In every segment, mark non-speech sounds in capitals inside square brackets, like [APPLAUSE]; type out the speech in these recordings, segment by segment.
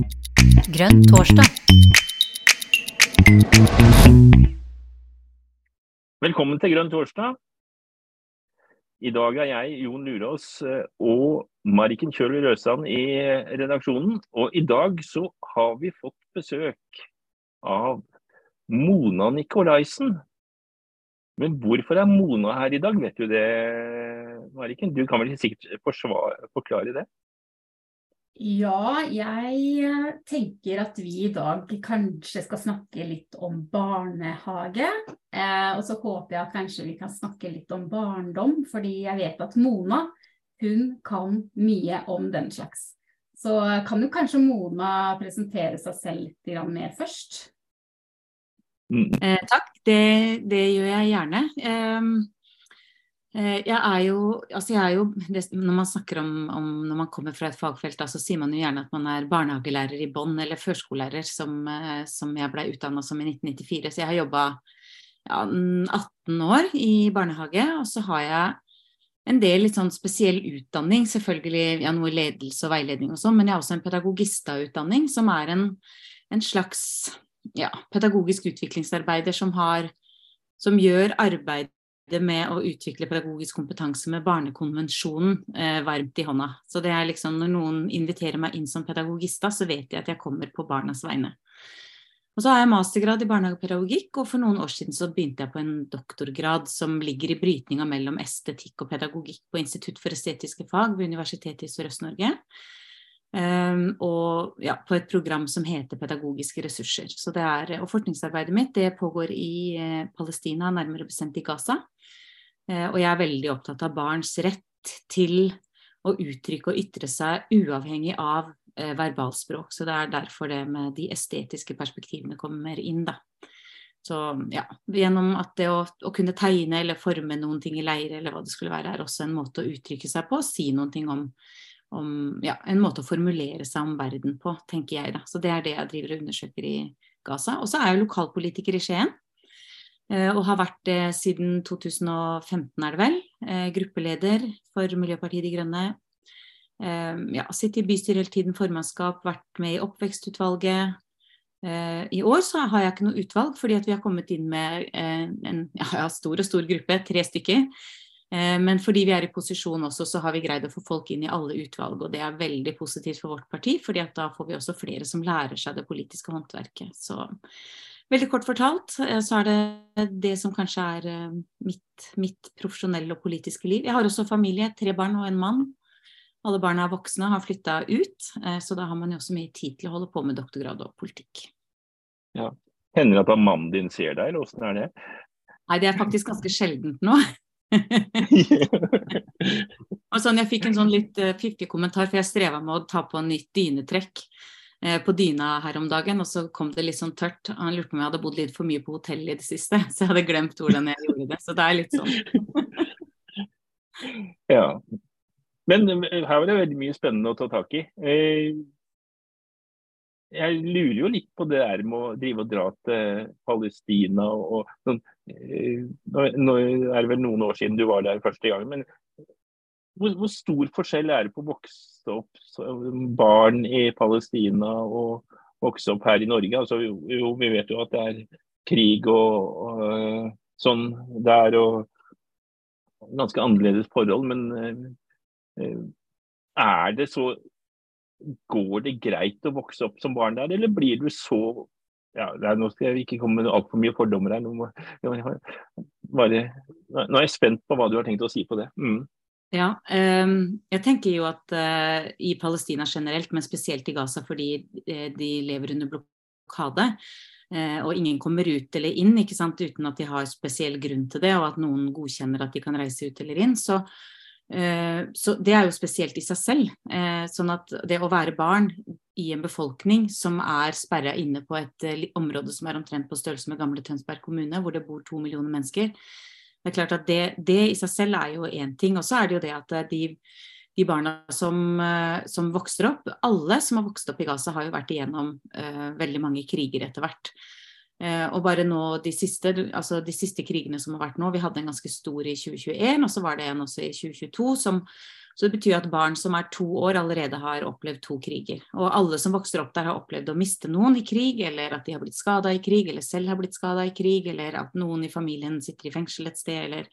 Grønn torsdag. Velkommen til Grønn torsdag. I dag er jeg, Jon Lurås eh, og Marken Kjøl Røsand i redaksjonen. Og i dag så har vi fått besøk av Mona Nikolaisen. Men hvorfor er Mona her i dag, vet du det, Marken? Du kan vel sikkert forklare det? Ja, jeg eh, tenker at vi i dag kanskje skal snakke litt om barnehage. Eh, og så håper jeg at kanskje vi kan snakke litt om barndom, fordi jeg vet at Mona hun kan mye om den slags. Så kan jo kanskje Mona presentere seg selv litt mer først? Mm. Eh, takk, det, det, gjør jeg gjerne. Eh, Eh, jeg er jo, altså jeg er jo Når man snakker om, om, når man kommer fra et fagfelt, da, så sier man jo gjerne at man er barnehagelærer i bånn eller førskolelærer, som, eh, som jeg ble utdanna som i 1994. Så jeg har jobba ja, 18 år i barnehage, og så har jeg en del litt sånn spesiell utdanning, selvfølgelig ja, noe ledelse og veiledning og sånn, men jeg har også en pedagogistautdanning som er en, en slags ja, pedagogisk utviklingsarbeider som har som gjør arbeid med å utvikle pedagogisk kompetanse med Barnekonvensjonen eh, varmt i hånda. Så det er liksom når noen inviterer meg inn som pedagogista, så vet de at jeg kommer på barnas vegne. Og så har jeg mastergrad i barnehagepedagogikk, og for noen år siden så begynte jeg på en doktorgrad som ligger i brytninga mellom estetikk og pedagogikk på Institutt for estetiske fag ved Universitetet i Sørøst-Norge. Um, og ja, på et program som heter Pedagogiske ressurser. Er, og Forskningsarbeidet mitt det pågår i eh, Palestina, nærmere bestemt i Gaza. Eh, og jeg er veldig opptatt av barns rett til å uttrykke og ytre seg uavhengig av eh, verbalspråk. Så det er derfor det med de estetiske perspektivene kommer inn, da. Så ja, gjennom at det å, å, kunne tegne eller forme noen ting i leire eller hva det skulle være, er også en måte å uttrykke seg på, si noen ting om om ja, en måte å formulere seg om verden på, tenker jeg. da. Så det er det jeg driver og undersøker i Gaza. Og så er jeg lokalpolitiker i Skien. Eh, og har vært det siden 2015, er det vel. Eh, gruppeleder for Miljøpartiet De Grønne. Eh, ja, Sittet i bystyret hele tiden, formannskap, vært med i oppvekstutvalget. I år så har jeg ikke noe utvalg, fordi vi har kommet inn med en ja, stor og stor gruppe, tre stykker. Eh, men fordi vi er i posisjon også, så har vi greid å få folk inn i alle utvalg. Og det er veldig positivt for vårt parti, fordi da får vi også flere som lærer seg det politiske håndverket. Så veldig kort fortalt eh, så er det det som kanskje er eh, mitt, mitt profesjonelle og politiske liv. Jeg har også familie, tre barn og en mann. Alle barna er voksne, har flytta ut, så da har man jo også mye tid til å holde på med doktorgrad og politikk. Ja. Hender det at mannen din ser deg, eller åssen er det? Nei, det er faktisk ganske sjeldent nå. [LAUGHS] og sånn, jeg fikk en sånn litt uh, fiffig kommentar, for jeg streva med å ta på nytt dynetrekk uh, på dyna her om dagen, og så kom det litt sånn tørt. Han lurte på om jeg hadde bodd litt for mye på hotell i det siste, [LAUGHS] så jeg hadde glemt hvordan jeg gjorde det. Så det er litt sånn. [LAUGHS] ja. Men her var det veldig mye spennende å ta tak i. Uh, jeg lurer jo litt på det der med å drive og dra til Palestina og, og sånn. Eh, nå er det vel noen år siden du var der første gang, men hvor, hvor stor forskjell er det på å vokse opp som barn i Palestina og vokse opp her i Norge? Altså, jo, vi vet jo at det er krig og, og eh, sånn der, og ganske annerledes forhold, men uh, er det så Går det greit å vokse opp som barn der, eller blir du så ja, er, Nå skal jeg ikke komme med altfor mye fordommer her. Nå, må, bare, nå, er jeg spent på hva du har tenkt å si på det. Mm. Ja, um, jeg tenker jo at uh, i Palestina generelt, men spesielt i Gaza fordi uh, de lever under blokade, uh, og ingen kommer ut eller inn ikke sant, uten at de har spesiell grunn til det, og at noen godkjenner at de kan reise ut eller inn, så Eh, så det er jo spesielt i seg selv. Eh, sånn at det å være barn i en befolkning som er sperra inne på et eh, område som er omtrent på størrelse med gamle Tønsberg kommune, hvor det bor to millioner mennesker, det er klart at det, det i seg selv er jo én ting. Og så er det jo det at de, de barna som, som, vokser opp, alle som har vokst opp i Gaza, har jo vært igjennom veldig mange kriger etter hvert. Eh, og bare nå de siste, altså de siste krigene som har vært nå, vi hadde en ganske stor i 2021, og så var det en også i 2022 som Så det betyr at barn som er to år allerede har opplevd to kriger. Og alle som vokser opp der har opplevd å miste noen i krig, eller at de har blitt skada i krig, eller selv har blitt skada i krig, eller at noen i familien sitter i fengsel et sted, eller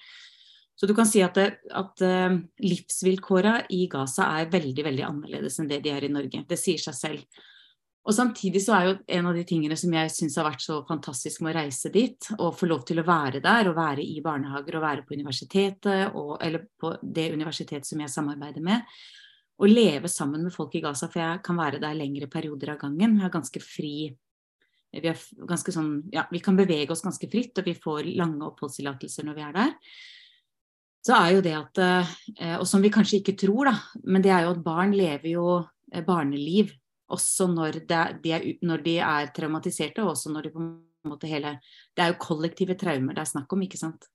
Så du kan si at, at uh, livsvilkåra i Gaza er veldig, veldig annerledes enn det de er i Norge. Det sier seg selv. Og samtidig så er jo en av de tingene som jeg syns har vært så fantastisk med å reise dit, og få lov til å være der, og være i barnehager og være på universitetet, og, eller på det universitetet som jeg samarbeider med, og leve sammen med folk i Gaza, for jeg kan være der lengre perioder av gangen. Vi er ganske fri vi, sånn, ja, vi kan bevege oss ganske fritt, og vi får lange oppholdstillatelser når vi er der. Så er jo det at, eh, og som vi kanskje ikke tror, da, men det er jo at barn lever jo eh, barneliv også når, det, de er, når, de er, traumatiserte, og også når de på en måte hele Det er jo kollektive traumer det er snakk om, ikke sant.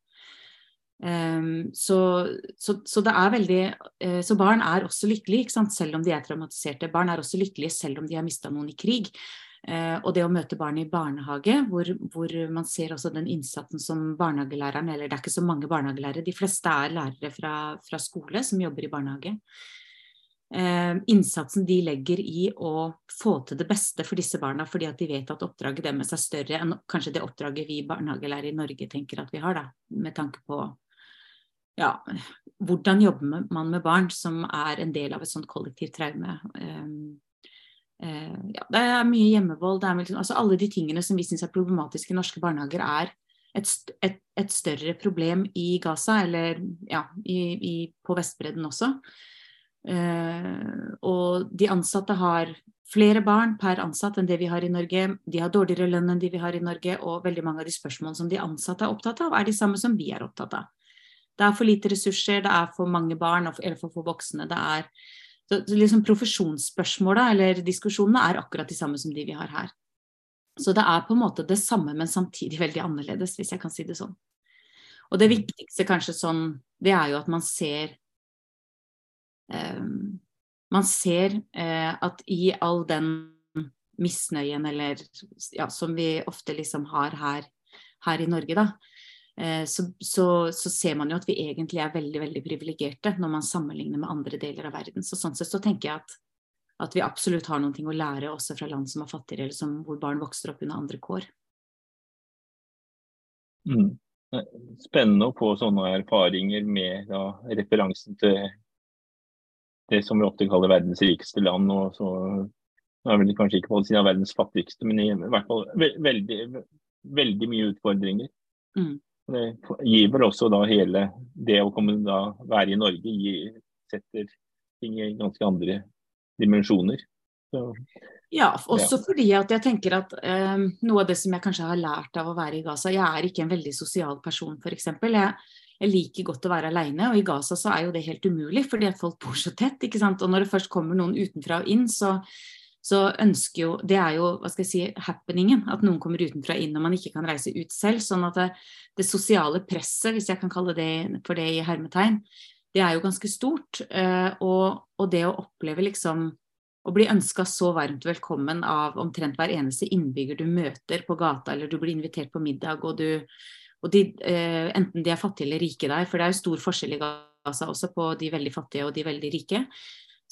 Um, så, så, så, det er veldig uh, Så barn er også lykkelige, ikke sant? selv om de er traumatiserte. Barn er også lykkelige selv om de har mista noen i krig. Uh, og det å møte barn i barnehage, hvor, hvor, man ser også den innsatsen som barnehagelæreren Eller det er ikke så mange barnehagelærere, de fleste er lærere fra, fra skole som jobber i barnehage eh, innsatsen de legger i å få til det beste for disse barna, fordi at de vet at oppdraget deres er større enn kanskje det oppdraget vi barnehagelærere i Norge tenker at vi har, da, med tanke på ja, hvordan jobber man med barn som er en del av et sånt kollektivt traume. Eh, eh, ja, det er mye hjemmevold, det er mye, altså alle de tingene som vi syns er problematiske i norske barnehager, er et, et, et, større problem i Gaza, eller ja, i, i, på Vestbredden også. Eh, og de ansatte har flere barn per ansatt enn det vi har i Norge. De har dårligere lønn enn de vi har i Norge, og veldig mange av de spørsmålene som de ansatte er opptatt av, er de samme som vi er opptatt av. Det er for lite ressurser, det er for mange barn eller for få voksne. det er så liksom Profesjonsspørsmåla eller diskusjonene er akkurat de samme som de vi har her. Så det er på en måte det samme, men samtidig veldig annerledes, hvis jeg kan si det sånn. Og det viktigste kanskje sånn, det er jo at man ser man ser eh, at i all den misnøyen eller ja, som vi ofte liksom har her, her i Norge, da, eh, så, så, så, ser man jo at vi egentlig er veldig veldig privilegerte når man sammenligner med andre deler av verden. Så sånn sett så tenker jeg at, at vi absolutt har noe å lære også fra land som er fattigere, eller som, hvor barn vokser opp under andre kår. Mm. Spennende å få sånne erfaringer med da, referansen til det som vi ofte kaller verdens rikeste land. og så er vel kanskje ikke av verdens fattigste, men i hvert fall veldig, veldig mye utfordringer. Mm. Det gir vel også da hele det å komme da være i Norge gir, setter ting i ganske andre dimensjoner. Så, ja, også ja. fordi at jeg tenker at um, noe av det som jeg kanskje har lært av å være i Gaza Jeg er ikke en veldig sosial person, f.eks. Jeg jeg liker godt å være aleine, og i Gaza så er jo det helt umulig, fordi at folk bor så tett. ikke sant? Og når det først kommer noen utenfra og inn, så, så ønsker jo Det er jo hva skal jeg si, happeningen. At noen kommer utenfra inn og man ikke kan reise ut selv. Sånn at det, det sosiale presset, hvis jeg kan kalle det for det i hermetegn, det er jo ganske stort. Eh, og, og det å oppleve liksom å bli ønska så varmt velkommen av omtrent hver eneste innbygger du møter på gata, eller du blir invitert på middag og du og de, eh, enten de er fattige eller rike der, for det er jo stor forskjell i Gaza også på de veldig fattige og de veldig rike,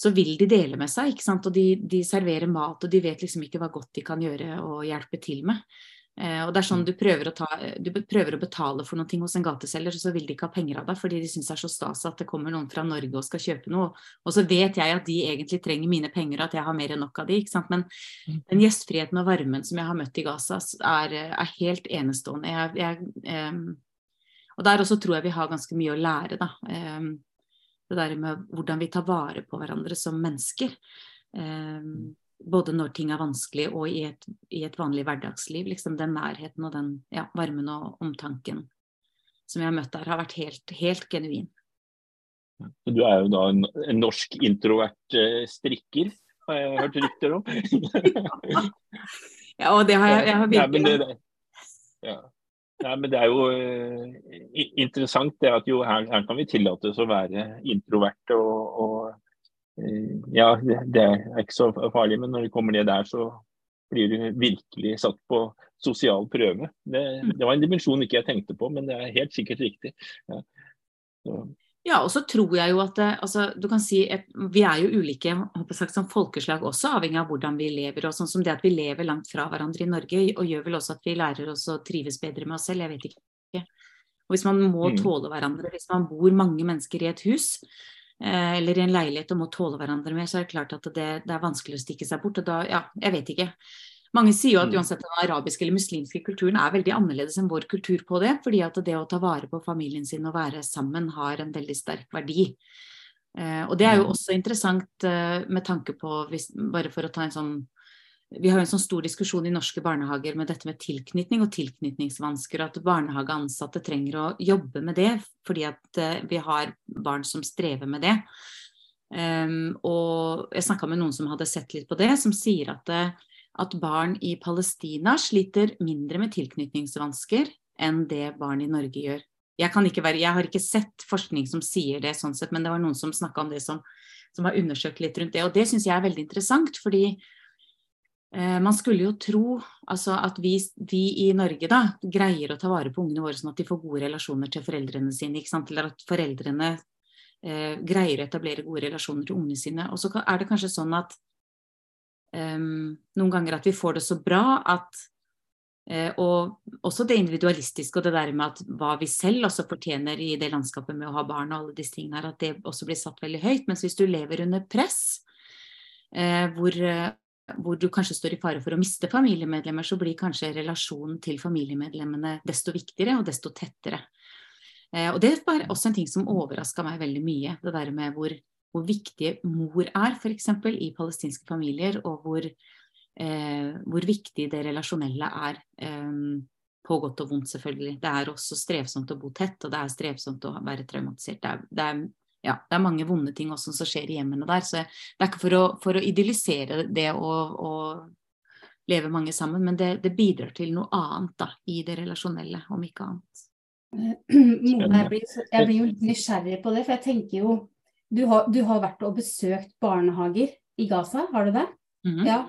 så vil de dele med seg. ikke sant? Og de, de serverer mat, og de vet liksom ikke hva godt de kan gjøre og hjelpe til med. Eh, og det er sånn du prøver, å ta, du prøver å betale for noe hos en gateselger, så vil de ikke ha penger av deg fordi de syns det er så stas at det kommer noen fra Norge og skal kjøpe noe. Og så vet jeg at de egentlig trenger mine penger, og at jeg har mer enn nok av de. ikke sant? Men mm. den gjestfriheten og varmen som jeg har møtt i Gaza, er, er helt enestående. Jeg, jeg, um, og der også tror jeg vi har ganske mye å lære, da. Um, det der med hvordan vi tar vare på hverandre som mennesker. Um, både når ting er vanskelig og i et, i et vanlig hverdagsliv. Liksom den nærheten og den ja, varmen og omtanken som jeg har møtt der, har vært helt, helt genuin. Du er jo da en, en norsk introvert uh, strikker, har jeg hørt rykter om? ja, og det har jeg, jeg har [LAUGHS] virkelig ja, det, ja. ja, men det er jo uh, interessant det at jo her, her, kan vi tillate oss å være introverte og, og Eh, ja, det er ikke så farlig, men når det kommer ned der, så blir du virkelig satt på sosial prøve. Det, mm. det var en dimensjon ikke jeg tenkte på, men det er helt sikkert riktig. Ja. Ja, og så tror jeg jo at altså, du kan si at Vi er jo ulike sagt, som folkeslag også, avhengig av hvordan vi lever. og sånn som det at Vi lever langt fra hverandre i Norge, og gjør vel også at vi lærer oss å trives bedre med oss selv. Jeg vet ikke. Og Hvis man må mm. tåle hverandre, hvis man bor mange mennesker i et hus eh, eller i en leilighet og må tåle hverandre mer, så er det klart at det, det er vanskelig å stikke seg bort. og da, ja, Jeg vet ikke. Mange sier jo at mm. uansett den arabiske eller muslimske kulturen er veldig annerledes enn vår kultur på det, fordi at det å ta vare på familien sin og være sammen har en veldig sterk verdi. Eh, og det er jo mm. også interessant eh, med tanke på, hvis, bare for å ta en sånn vi har jo en sånn stor diskusjon i norske barnehager med dette med tilknytning og tilknytningsvansker, at barnehageansatte trenger å jobbe med det fordi at uh, vi har barn som strever med det. Um, og jeg snakka med noen som hadde sett litt på det, som sier at uh, at barn i Palestina sliter mindre med tilknytningsvansker enn det barn i Norge gjør. Jeg, være, jeg, har ikke sett forskning som sier det, sånn sett, men det var noen som snakka om det som, som, har undersøkt litt rundt det. Og det syns jeg er veldig interessant, fordi eh, man skulle jo tro altså, at vi, vi, i Norge da, greier å ta vare på ungene våre sånn at de får gode relasjoner til foreldrene sine. Eller at foreldrene eh, greier å etablere gode relasjoner til ungene sine. Og så er det kanskje sånn at um, noen ganger at vi får det så bra at uh, Og også det individualistiske og det der med at hva vi selv også fortjener i det landskapet med å ha barn og alle disse tingene her, at det også blir satt veldig høyt. Mens hvis du lever under press, uh, hvor, uh, hvor du kanskje står i fare for å miste familiemedlemmer, så blir kanskje relasjonen til familiemedlemmene desto viktigere og desto tettere. og det var også en ting som overraska meg veldig mye. Det der med hvor, hvor viktig mor er, f.eks. i palestinske familier, og hvor, eh, hvor, viktig det relasjonelle er. Eh, på godt og vondt, selvfølgelig. Det er også strevsomt å bo tett, og det er strevsomt å være traumatisert. Det er, det er, ja, det er mange vonde ting også som skjer i hjemmene der. Så det er ikke for å, for å idyllisere det å, å, leve mange sammen, men det, det bidrar til noe annet da, i det relasjonelle, om ikke annet. Jeg blir, jeg blir jo nysgjerrig på det, for jeg tenker jo du har, du har, vært og besøkt barnehager i Gaza, har du det? Mm -hmm. Ja.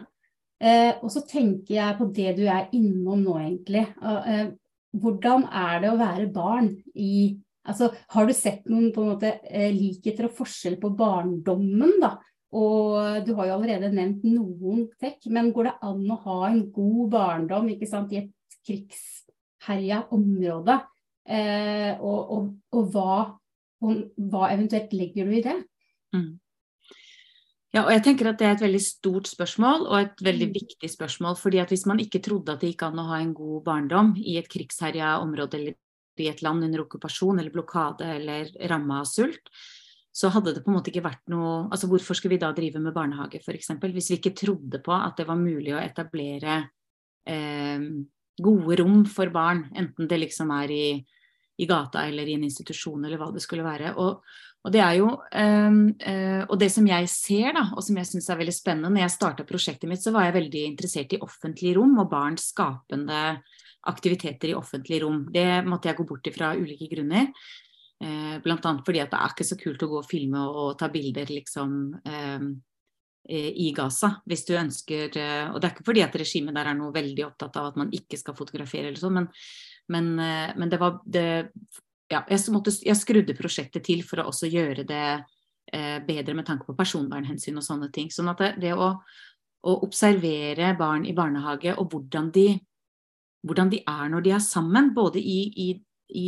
Eh, og så tenker jeg på det du er innom nå, egentlig. Eh, hvordan er det å være barn i Altså, har du sett noen på en måte eh, likheter og forskjell på barndommen, da? Og du har jo allerede nevnt noen trekk, men går det an å ha en god barndom ikke sant, i et krigsherja område? Eh, og, og, og hva om, hva eventuelt legger du i det? Mm. Ja, og jeg tenker at Det er et veldig stort spørsmål og et veldig mm. viktig spørsmål. fordi at Hvis man ikke trodde at det gikk an å ha en god barndom i et krigsherja område eller i et land under okkupasjon eller blokade eller ramma av sult, så hadde det på en måte ikke vært noe altså Hvorfor skulle vi da drive med barnehage f.eks. Hvis vi ikke trodde på at det var mulig å etablere eh, gode rom for barn, enten det liksom er i i gata eller i en institusjon eller hva det skulle være. Og, og det er jo um, uh, Og det som jeg ser, da, og som jeg syns er veldig spennende, når jeg starta prosjektet mitt, så var jeg veldig interessert i offentlige rom og barns skapende aktiviteter i offentlige rom. Det måtte jeg gå bort ifra ulike grunner. Uh, Bl.a. fordi at det er ikke så kult å gå og filme og, og ta bilder liksom eh, i Gaza, hvis du ønsker Og det er ikke fordi at regimet der er noe veldig opptatt av at man ikke skal fotografere eller sånn, men men, eh, men det var det, ja, jeg, måtte, jeg, skrudde prosjektet til for å også gjøre det eh, bedre med tanke på personvernhensyn og sånne ting. Sånn at det, det å, å, observere barn i barnehage og hvordan de, hvordan de er når de er sammen, både i, i, i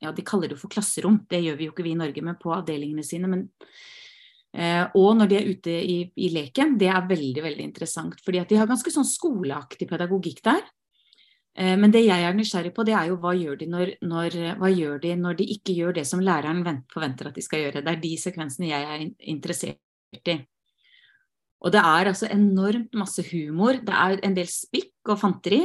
ja, De kaller det for klasserom, det gjør vi jo ikke vi i Norge, men på avdelingene sine. men Eh, og når de er ute i, i, leken, det er veldig veldig interessant. fordi at de har ganske sånn skoleaktig pedagogikk der. Eh, men det jeg er nysgjerrig på, det er jo hva gjør, de når, når, hva gjør de når de ikke gjør det som læreren forventer at de skal gjøre. Det er de sekvensene jeg er interessert i. Og det er altså enormt masse humor. Det er en del spikk og fanteri.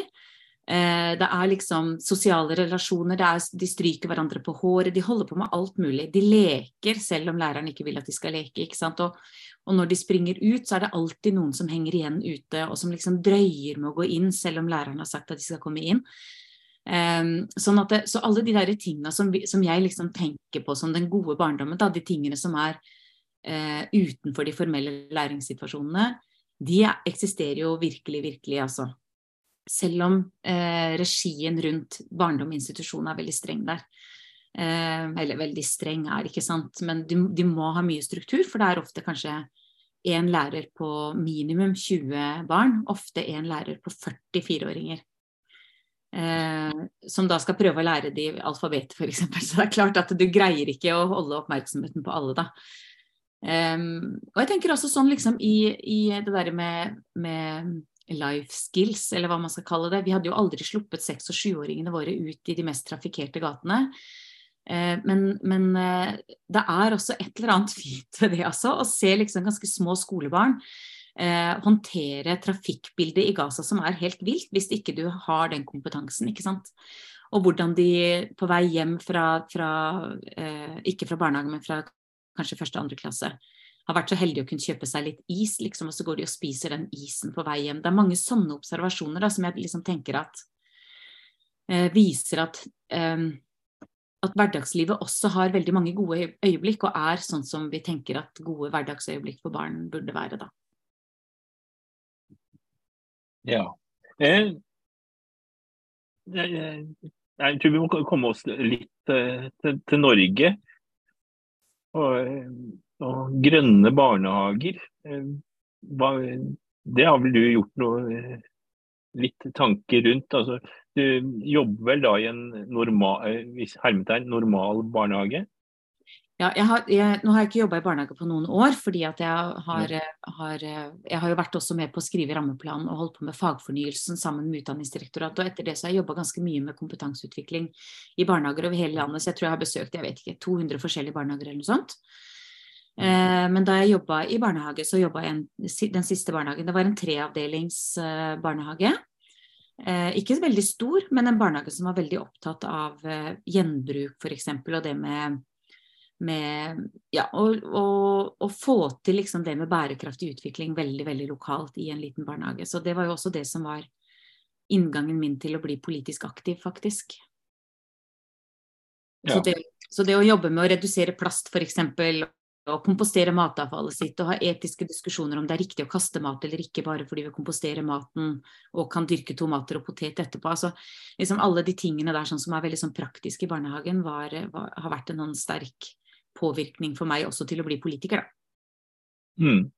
Eh, det er liksom sosiale relasjoner, er, de stryker hverandre på håret, de holder på med alt mulig. De leker selv om læreren ikke vil at de skal leke. ikke sant? Og, og når de springer ut, så er det alltid noen som henger igjen ute, og som liksom drøyer med å gå inn, selv om læreren har sagt at de skal komme inn. Um, sånn det, så alle de der tingene som, som, jeg liksom tenker på som den gode barndommen, da, de tingene som er uh, utenfor de formelle læringssituasjonene, de eksisterer jo virkelig, virkelig, altså selv om eh, regien rundt barndom og institusjon er veldig streng der. Eh, eller veldig streng er ikke sant, men de, de, må ha mye struktur, for det er ofte kanskje én lærer på minimum 20 barn, ofte én lærer på 44-åringer. Eh, som da skal prøve å lære de alfabetet, f.eks. Så det er klart at du greier ikke å holde oppmerksomheten på alle, da. Um, og jeg tenker også sånn liksom i, i det der med, med, life skills, eller hva man skal kalle det. Vi hadde jo aldri sluppet seks- og sjuåringene våre ut i de mest trafikkerte gatene. Uh, men, men uh, det er også et eller annet fint ved det, altså. Å se liksom ganske små skolebarn uh, håndtere trafikkbildet i Gaza som er helt vilt, hvis ikke du har den kompetansen, ikke sant. Og hvordan de på vei hjem fra, fra ikke fra barnehagen, men fra kanskje første andre klasse, har vært så heldige å kunne kjøpe seg litt is, liksom, og så går de og spiser den isen på vei hjem. Det er mange sånne observasjoner da, som jeg liksom tenker at eh, viser at, eh, at hverdagslivet også har veldig mange gode øyeblikk, og er sånn som vi tenker at gode hverdagsøyeblikk for barn burde være. da. Ja. Eh, jeg, jeg, tror vi må komme oss litt eh, til, til Norge. Og, og grønne barnehager, eh, det har vel du gjort noe eh, litt tanker rundt? Altså, du jobber vel da i en normal, eh, normal barnehage? Ja, jeg har, jeg, nå har jeg ikke jobba i barnehage på noen år, fordi at jeg har, har, jeg har jo vært også med på å skrive rammeplanen og holdt på med fagfornyelsen sammen med Utdanningsdirektoratet. Og etter det så har jeg jobba ganske mye med kompetanseutvikling i barnehager over hele landet. Så jeg tror jeg har besøkt jeg vet ikke, 200 forskjellige barnehager eller noe sånt. Eh, men da jeg jobba i barnehage, så jobba jeg den siste barnehagen. Det var en treavdelings eh, barnehage. Eh, ikke veldig stor, men en barnehage som var veldig opptatt av gjenbruk f.eks. Og det med med ja, å, å, å, få til liksom det med bærekraftig utvikling veldig veldig lokalt i en liten barnehage. Så det var jo også det som var inngangen min til å bli politisk aktiv, faktisk. Ja. Så, det, så, det, å jobbe med å redusere plast f.eks. og kompostere matavfallet sitt og ha etiske diskusjoner om det er riktig å kaste mat eller ikke bare fordi vi komposterer maten og kan dyrke tomater og potet etterpå. Altså, liksom alle de tingene der sånn som er veldig sånn praktiske i barnehagen, var, var, har vært en sånn sterk påvirkning for meg også til å bli politiker. Mm.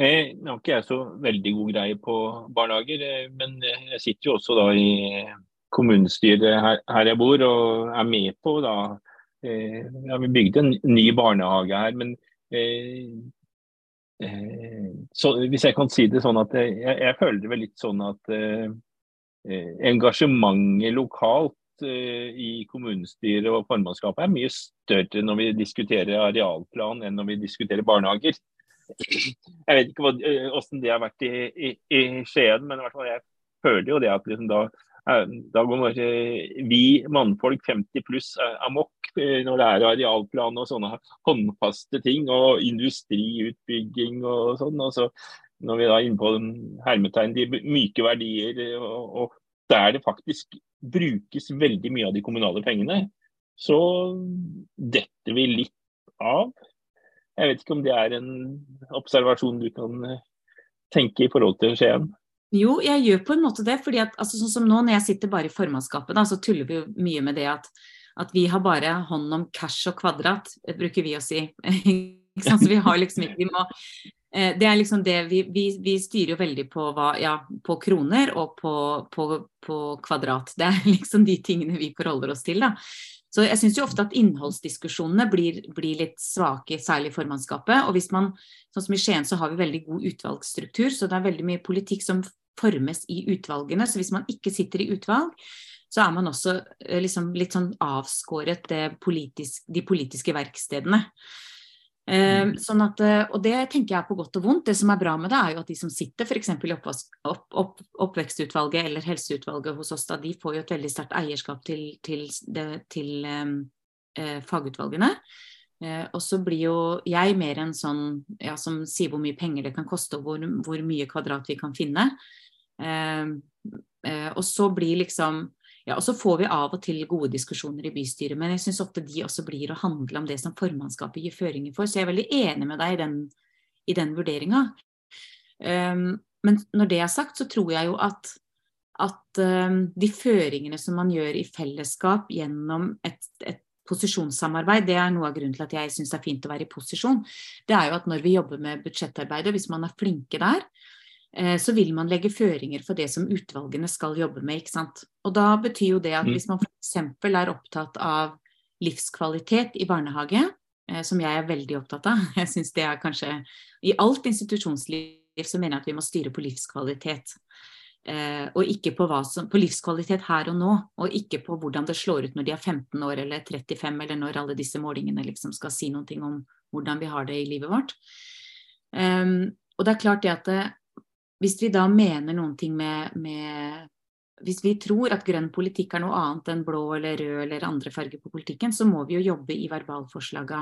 Jeg har ikke jeg så veldig god greie på barnehager, eh, men jeg sitter jo også da i kommunestyret her, her jeg bor og er med på da ja, Vi bygde en ny barnehage her, men eh, eh, så, hvis jeg kan si det sånn at jeg, jeg føler det vel litt sånn at eh, engasjementet lokalt Eh, i kommunestyret og formannskapet er mye større når vi diskuterer arealplan enn når vi diskuterer barnehager. Jeg vet ikke hvordan eh, det har vært i, i, i, Skien, men i hvert fall jeg føler jo det at liksom da, eh, da går vi mannfolk 50 pluss amok når det er arealplan og sånne håndfaste ting og industriutbygging og sånn. og så når vi da er inne på hermetegn de myke verdier, og, og der det faktisk brukes veldig mye av de kommunale pengene, så detter vi litt av. Jeg vet ikke om det er en observasjon du kan eh, tenke i forhold til Skien? Jo, jeg gjør på en måte det. fordi at, altså, sånn som nå Når jeg sitter bare i formannskapet, da, så tuller vi jo mye med det at, at vi har bare hånd om cash og kvadrat, bruker vi å si. [LAUGHS] så vi har liksom ikke, vi må Eh, det er liksom det vi, vi, vi, styrer jo veldig på, hva, ja, på kroner og på, på, på, kvadrat. Det er liksom de tingene vi forholder oss til. da. Så jeg syns jo ofte at innholdsdiskusjonene blir, blir, litt svake, særlig i formannskapet. Og hvis man, sånn som i Skien så har vi veldig god utvalgsstruktur, så det er veldig mye politikk som formes i utvalgene. Så hvis man ikke sitter i utvalg, så er man også eh, liksom litt sånn avskåret politisk, de politiske verkstedene. Uh, sånn at, eh, og det tenker jeg er på godt og vondt. Det som er bra med det, er jo at de som sitter f.eks. i opp, opp, oppvekstutvalget eller helseutvalget hos oss, da, de får jo et veldig sterkt eierskap til, til, det, til um, uh, fagutvalgene. Uh, og så blir jo jeg mer en sånn ja, som sier hvor mye penger det kan koste, og hvor, hvor mye kvadrat vi kan finne. Og så blir liksom ja, og så får vi av og til gode diskusjoner i bystyret, men jeg syns ofte de også blir å handle om det som formannskapet gir føringer for. Så jeg er veldig enig med deg i den, i den vurderinga. Um, men når det er sagt, så tror jeg jo at, at um, de føringene som man gjør i fellesskap gjennom et, et posisjonssamarbeid, det er noe av grunnen til at jeg syns det er fint å være i posisjon. Det er jo at når vi jobber med budsjettarbeid, hvis man er flinke der, eh, så vil man legge føringer for det som utvalgene skal jobbe med. ikke sant? Og da betyr jo det at mm. hvis man f.eks. er opptatt av livskvalitet i barnehage, eh, som jeg er veldig opptatt av, [LAUGHS] jeg syns det er kanskje I alt institusjonsliv så mener jeg at vi må styre på livskvalitet. Eh, og ikke på, som, på, livskvalitet her og nå, og ikke på hvordan det slår ut når de er 15 år eller 35, eller når alle disse målingene liksom skal si noe om hvordan vi har det i livet vårt. Um, og det er klart det at hvis vi da mener noen ting med, med, Hvis vi tror at grønn politikk er noe annet enn blå eller rød eller andre farger på politikken, så må vi jo jobbe i verbalforslaga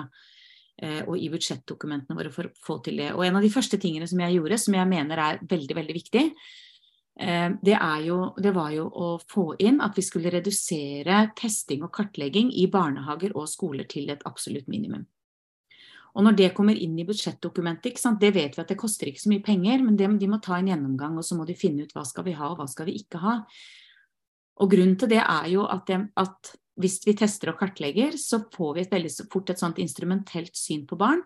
eh, og i budsjettdokumentene våre for å få til det. Og en av de første tingene som jeg gjorde, som jeg mener er veldig, veldig viktig, Eh, det, jo, det, var jo å få inn at vi skulle redusere testing og kartlegging i barnehager og skoler til et absolutt minimum. Og når det kommer inn i budsjettdokumentet, det vet vi at det koster ikke så mye penger, men det, de må ta en gjennomgang, og så må de finne ut hva skal vi ha og hva skal vi ikke ha. Og grunnen til det er jo at, det, at hvis vi tester og kartlegger, så får vi et veldig fort et sånt instrumentelt syn på barn.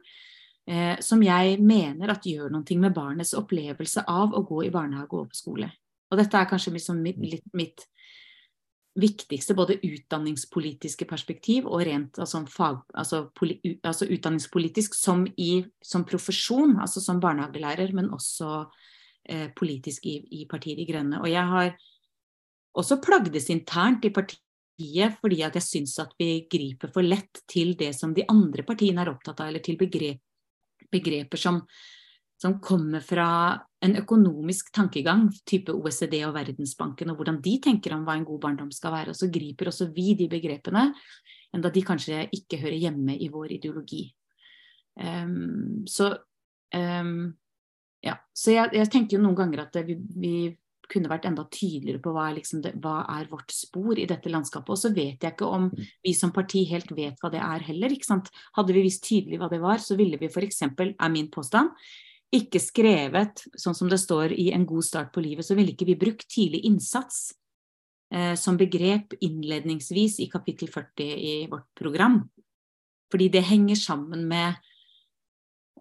Eh, som jeg mener at gjør noe med barnets opplevelse av å gå i barnehage og på skole. Og dette er kanskje liksom mitt, litt mitt viktigste både utdanningspolitiske perspektiv og rent altså, fag, altså, poli, altså utdanningspolitisk som, i, som profesjon, altså som barnehagelærer, men også eh, politisk i, i, Partiet De Grønne. Og jeg har også plagdes internt i partiet fordi at jeg syns at vi griper for lett til det som de andre partiene er opptatt av, eller til begrep, begreper som som kommer fra en økonomisk tankegang, type OECD og Verdensbanken, og hvordan de tenker om hva en god barndom skal være. Og så griper også vi de begrepene, enda de kanskje ikke hører hjemme i vår ideologi. Um, så um, ja, så jeg, jeg, tenker jo noen ganger at vi, vi kunne vært enda tydeligere på hva, liksom det, hva, er vårt spor i dette landskapet. Og så vet jeg ikke om mm. vi som parti helt vet hva det er heller. ikke sant? Hadde vi visst tydelig hva det var, så ville vi f.eks., er min påstand, ikke skrevet sånn som det står i En god start på livet, så ville ikke vi brukt tidlig innsats eh, som begrep innledningsvis i kapittel 40 i vårt program. Fordi det henger sammen med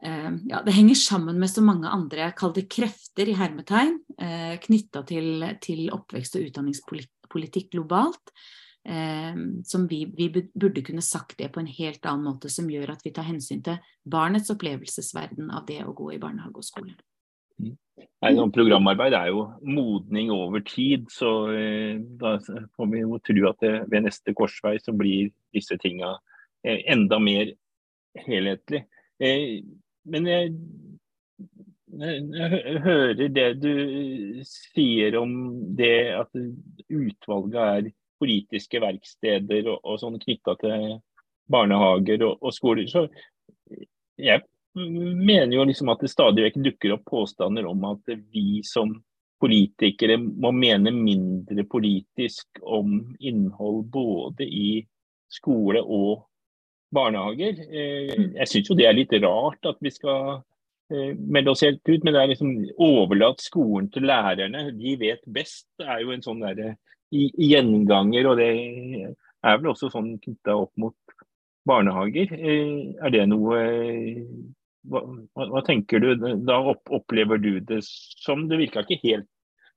eh, ja, det henger sammen med så mange andre, kall krefter i hermetegn, eh, knytta til, til oppvekst- og utdanningspolitikk globalt, som vi, vi, burde kunne sagt det på en helt annen måte, som gjør at vi tar hensyn til barnets opplevelsesverden av det å gå i barnehage og skole. Mm. Nei, noen programarbeid er jo modning over tid, så eh, da får vi jo tro at det, ved neste korsvei så blir disse tinga eh, enda mer helhetlig. Eh, men jeg, jeg, hører det du sier om det at utvalget er politiske verksteder og, og sånn knytta til barnehager og, og, skoler. Så jeg mener jo liksom at det stadig vekk dukker opp påstander om at vi som politikere må mene mindre politisk om innhold både i skole og barnehager. Eh, jeg syns jo det er litt rart at vi skal eh, melde oss helt ut, men det er liksom overlatt skolen til lærerne. De vet best. Det er jo en sånn derre gjenganger, og det er vel også sånn knytta opp mot barnehager. Eh, er det noe hva, hva, tenker du? Da opplever du det som Det virka ikke helt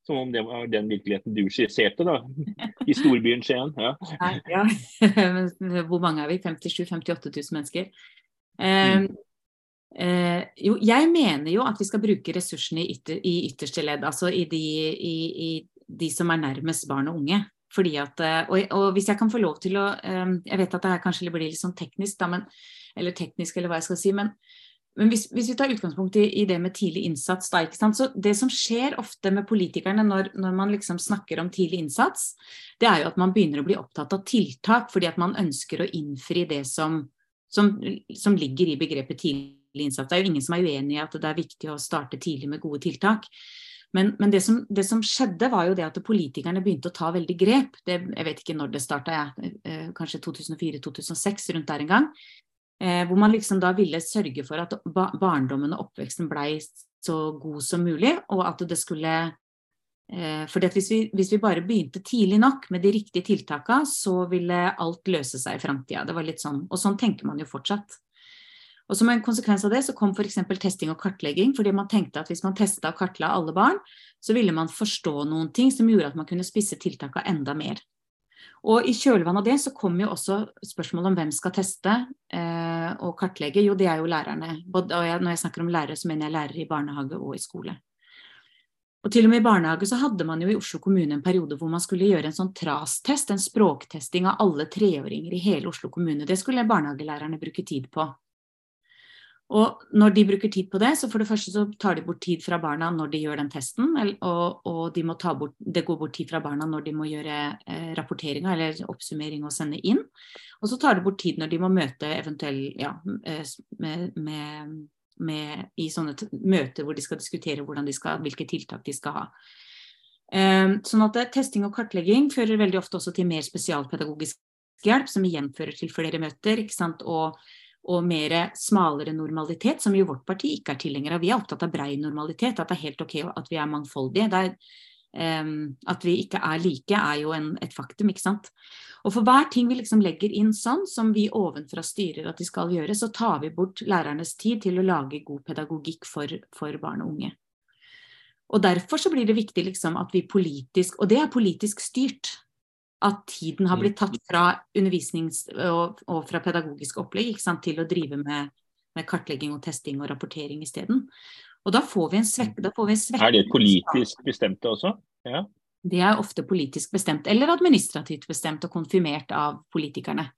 som om det var den virkeligheten du skisserte, da. I storbyen Skien. Ja. ja. [LAUGHS] Hvor mange er vi? 57 000-58 000 mennesker. Um, mm. eh, jo, jeg mener jo at vi skal bruke ressursene i, ytter, i ytterste ledd. Altså i de, i, i de som er nærmest barn og unge. Fordi at, eh, og, og, hvis jeg kan få lov til å eh, Jeg vet at det her kanskje blir litt sånn teknisk, da, men, eller teknisk, eller hva jeg skal si. men men hvis, hvis, vi tar utgangspunkt i, i, det med tidlig innsats, da, så Det som skjer ofte med politikerne når, når, man liksom snakker om tidlig innsats, det er jo at man begynner å bli opptatt av tiltak fordi at man ønsker å innfri det som, som, som ligger i begrepet tidlig innsats. Det er jo ingen som er uenig i at det er viktig å starte tidlig med gode tiltak. Men, men det, som, det, som, skjedde, var jo det at politikerne begynte å ta veldig grep. Det, jeg vet ikke når det starta, eh, kanskje 2004-2006, rundt der en gang. Eh, hvor man liksom da ville sørge for at barndommen og oppveksten blei så god som mulig, og at det skulle Eh, for hvis vi, hvis vi, bare begynte tidlig nok med de riktige tiltakene, så ville alt løse seg i framtida. Sånn, og sånn tenker man jo fortsatt. Og som en konsekvens av det så kom f.eks. testing og kartlegging, fordi man tenkte at hvis man testa og kartla alle barn, så ville man forstå noen ting som gjorde at man kunne spisse tiltakene enda mer. Og i kjølvannet av det så kom jo også spørsmålet om hvem skal teste eh, og kartlegge. Jo, det er jo lærerne. Og når jeg snakker om lærere, så mener jeg lærere i barnehage og i skole. Og til og med i barnehage så hadde man jo i Oslo kommune en periode hvor man skulle gjøre en sånn TRAS-test, en språktesting av alle treåringer i hele Oslo kommune. Det skulle barnehagelærerne bruke tid på. Og når de bruker tid på det, så for det første så tar de bort tid fra barna når de gjør den testen, og, og de bort, det går bort tid fra barna når de må gjøre eh, rapporteringa eller oppsummering og sende inn. Og så tar det bort tid når de må møte eventuelt ja, eh, med, med med, i sånne møter hvor de skal diskutere de skal, hvilke tiltak de skal ha. Eh, sånn at Testing og kartlegging fører veldig ofte også til mer spesialpedagogisk hjelp, som igjen fører til flere møter. Og, og, mer smalere normalitet, som jo vårt parti ikke er tilhenger av. Vi er opptatt av brei normalitet, at det er helt ok at vi er mangfoldige. Det er, um, at vi ikke er like, er jo en, et faktum. ikke sant? Og for hver ting vi liksom legger inn sånn, som vi ovenfra styrer at de skal gjøre, så tar vi bort lærernes tid til å lage god pedagogikk for, for barn og unge. Og derfor så blir det viktig liksom at vi politisk, og det er politisk styrt, at tiden har blitt tatt fra undervisnings- og, og fra pedagogisk opplegg til å drive med, med, kartlegging og testing og rapportering isteden. Og da får vi en svekke, Er det politisk bestemte også? Ja. Det er ofte politisk bestemt, eller administrativt bestemt og konfirmert av politikerne.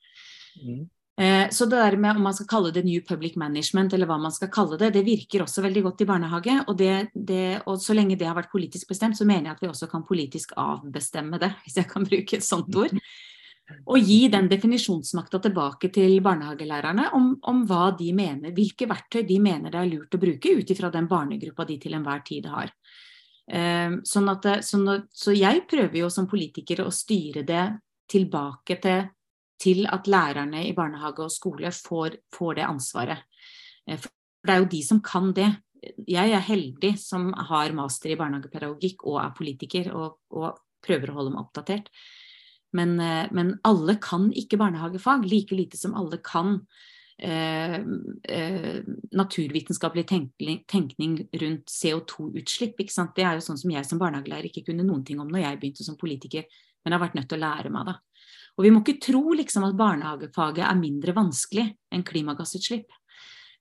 Mm. Eh, så det der med om man skal kalle det New Public Management, eller hva man skal kalle det, det virker også veldig godt i barnehage. Og, det, det, og så lenge det har vært politisk bestemt, så mener jeg at vi også kan politisk avbestemme det, hvis jeg kan bruke et sånt ord. Og gi den definisjonsmakta tilbake til barnehagelærerne om, om, hva de mener, hvilke verktøy de mener det er lurt å bruke ut ifra den barnegruppa de til enhver tid har. Ehm, sånn at, så, så jeg prøver jo som politiker å styre det tilbake til, til at lærerne i barnehage og skole får, får, det ansvaret. Eh, for det er jo de som kan det. Jeg er heldig som har master i barnehagepedagogikk og er politiker og, og prøver å holde meg oppdatert. Men, eh, men, alle kan ikke barnehagefag, like lite som alle kan Eh, eh, naturvitenskapelig tenkning, tenkning rundt CO2-utslipp. Det er jo sånn som jeg som barnehagelærer ikke kunne noen ting om når jeg begynte som politiker, men har vært nødt til å lære meg det. Og vi må ikke tro liksom at barnehagefaget er mindre vanskelig enn klimagassutslipp.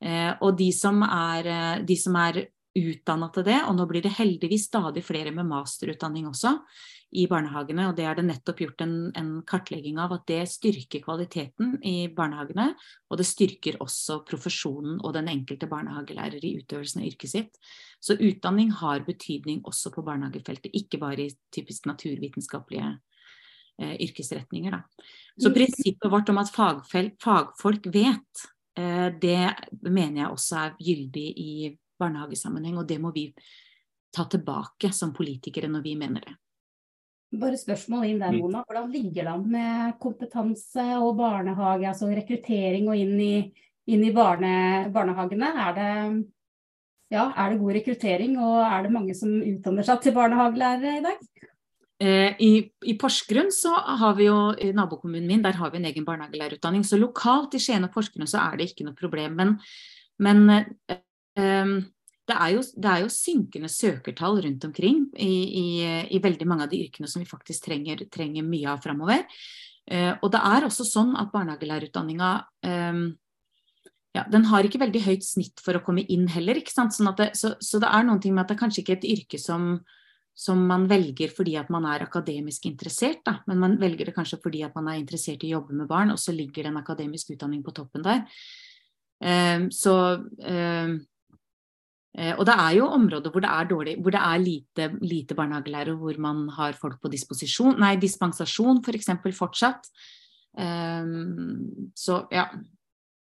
Eh, og de som er, eh, de er utdanna til det, og nå blir det heldigvis stadig flere med masterutdanning også, i barnehagene. Og det er det nettopp gjort en, en, kartlegging av at det styrker kvaliteten i barnehagene. Og det styrker også profesjonen og den enkelte barnehagelærer i utøvelsen av yrket sitt. Så utdanning har betydning også på barnehagefeltet, ikke bare i typisk naturvitenskapelige eh, yrkesretninger. Da. Så mm. prinsippet vårt om at fagfelt, fagfolk vet, eh, det mener jeg også er gyldig i barnehagesammenheng, og det må vi ta tilbake som politikere når vi mener det. Bare spørsmål inn der, mm. Mona. Hvordan ligger det an med kompetanse og barnehage, altså rekruttering og inn i, inn i barne, barnehagene? Er det, ja, er det, god rekruttering, og er det mange som utdanner seg til barnehagelærere i dag? Eh, I, I, Porsgrunn så har vi jo, i nabokommunen min, der har vi en egen barnehagelærerutdanning. Så lokalt i Skien og Porsgrunn så er det ikke noe problem. Men, men eh, det er, jo, det er jo synkende søkertall rundt omkring i, i, i, veldig mange av de yrkene som vi faktisk trenger, trenger mye av framover. Uh, og det er også sånn at barnehagelærerutdanninga um, ja, den har ikke veldig høyt snitt for å komme inn heller. Sånn det, så, så, det er noen ting med at det er kanskje ikke et yrke som, som man velger fordi at man er akademisk interessert, da. men man velger det kanskje fordi at man er interessert i å jobbe med barn, og så ligger det en akademisk utdanning på toppen der. Um, så um, og det er jo områder hvor det er, dårlig, hvor det er lite, lite barnehagelærere, hvor man har folk på disposisjon, nei, dispensasjon f.eks. For fortsatt. Um, så ja.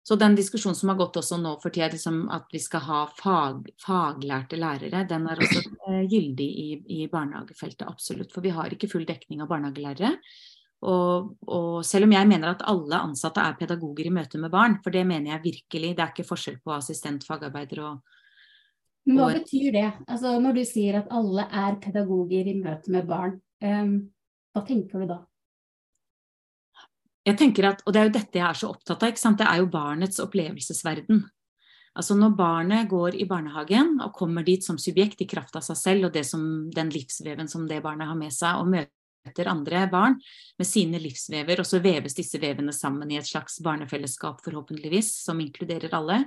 Så den diskusjonen som har gått også nå for tida, liksom at vi skal ha fag, faglærte lærere, den er også uh, gyldig i, i, barnehagefeltet, absolutt. For vi har ikke full dekning av barnehagelærere. Og, og, selv om jeg mener at alle ansatte er pedagoger i møte med barn, for det mener jeg virkelig, det er ikke forskjell på assistent, fagarbeider og Men hva betyr det? Altså, når du sier at alle er pedagoger i møte med barn, um, hva tenker du da? Jeg tenker at, og Det er jo dette jeg er så opptatt av. Det er jo barnets opplevelsesverden. Altså Når barnet går i barnehagen og kommer dit som subjekt i kraft av seg selv og som, den livsveven som det barnet har med seg, og møter andre barn med sine livsvever, og så veves disse vevene sammen i et slags barnefellesskap, forhåpentligvis, som inkluderer alle,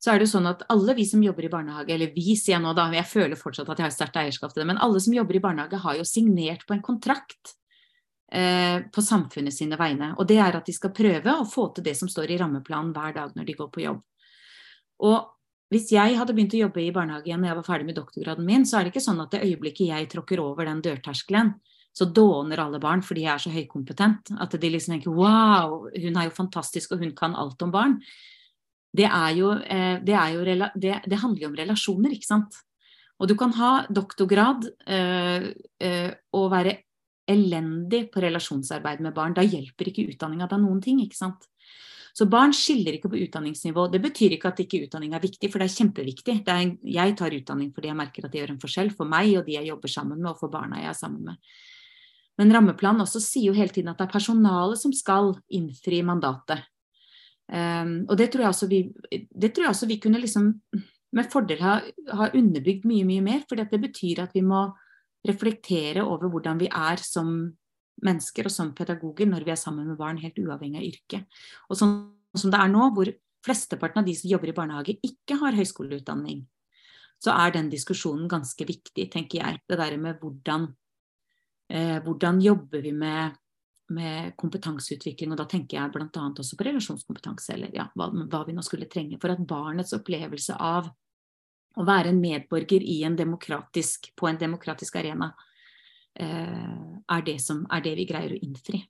så er det jo sånn at alle vi som jobber i barnehage, eller vi sier jeg nå da, jeg føler fortsatt at jeg har sterkt eierskap til det, men alle som jobber i barnehage har jo signert på en kontrakt på samfunnet sine vegne. Og det er at de skal prøve å få til det som står i rammeplanen hver dag når de går på jobb. Og hvis jeg hadde begynt å jobbe i barnehage igjen når jeg var ferdig med doktorgraden min, så er det ikke sånn at det øyeblikket jeg tråkker over den dørterskelen, så dåner alle barn fordi jeg er så høykompetent. At de liksom tenker wow, hun er jo fantastisk og hun kan alt om barn det, er jo, eh, det, er jo det, det, handler jo om relasjoner, ikke sant. Og du kan ha doktorgrad øh, øh, og være elendig på relasjonsarbeid med barn. Da hjelper ikke utdanninga da noen ting, ikke sant. Så barn skiller ikke på utdanningsnivå. Det betyr ikke at ikke utdanning er viktig, for det er kjempeviktig. Det er, jeg tar utdanning fordi jeg merker at det gjør en forskjell for meg og de jeg jobber sammen med, og for barna jeg er sammen med. Men rammeplanen også sier jo hele tiden at det er personalet som skal innfri mandatet. Um, og det tror, jeg også vi, det tror jeg også vi kunne liksom med fordel ha, ha underbygd mye, mye mer. For det betyr at vi må reflektere over hvordan vi er som mennesker og som pedagoger når vi er sammen med barn, helt uavhengig av yrke. Og sånn som det er nå, hvor flesteparten av de som jobber i barnehage ikke har høyskoleutdanning, så er den diskusjonen ganske viktig, tenker jeg. Det der med hvordan, eh, hvordan jobber vi med med kompetanseutvikling, og da tenker jeg bl.a. også på relasjonskompetanse, eller ja, hva, hva, vi nå skulle trenge, for at barnets opplevelse av å være en medborger en på en demokratisk arena, eh, er, det som, er det vi greier å innfri.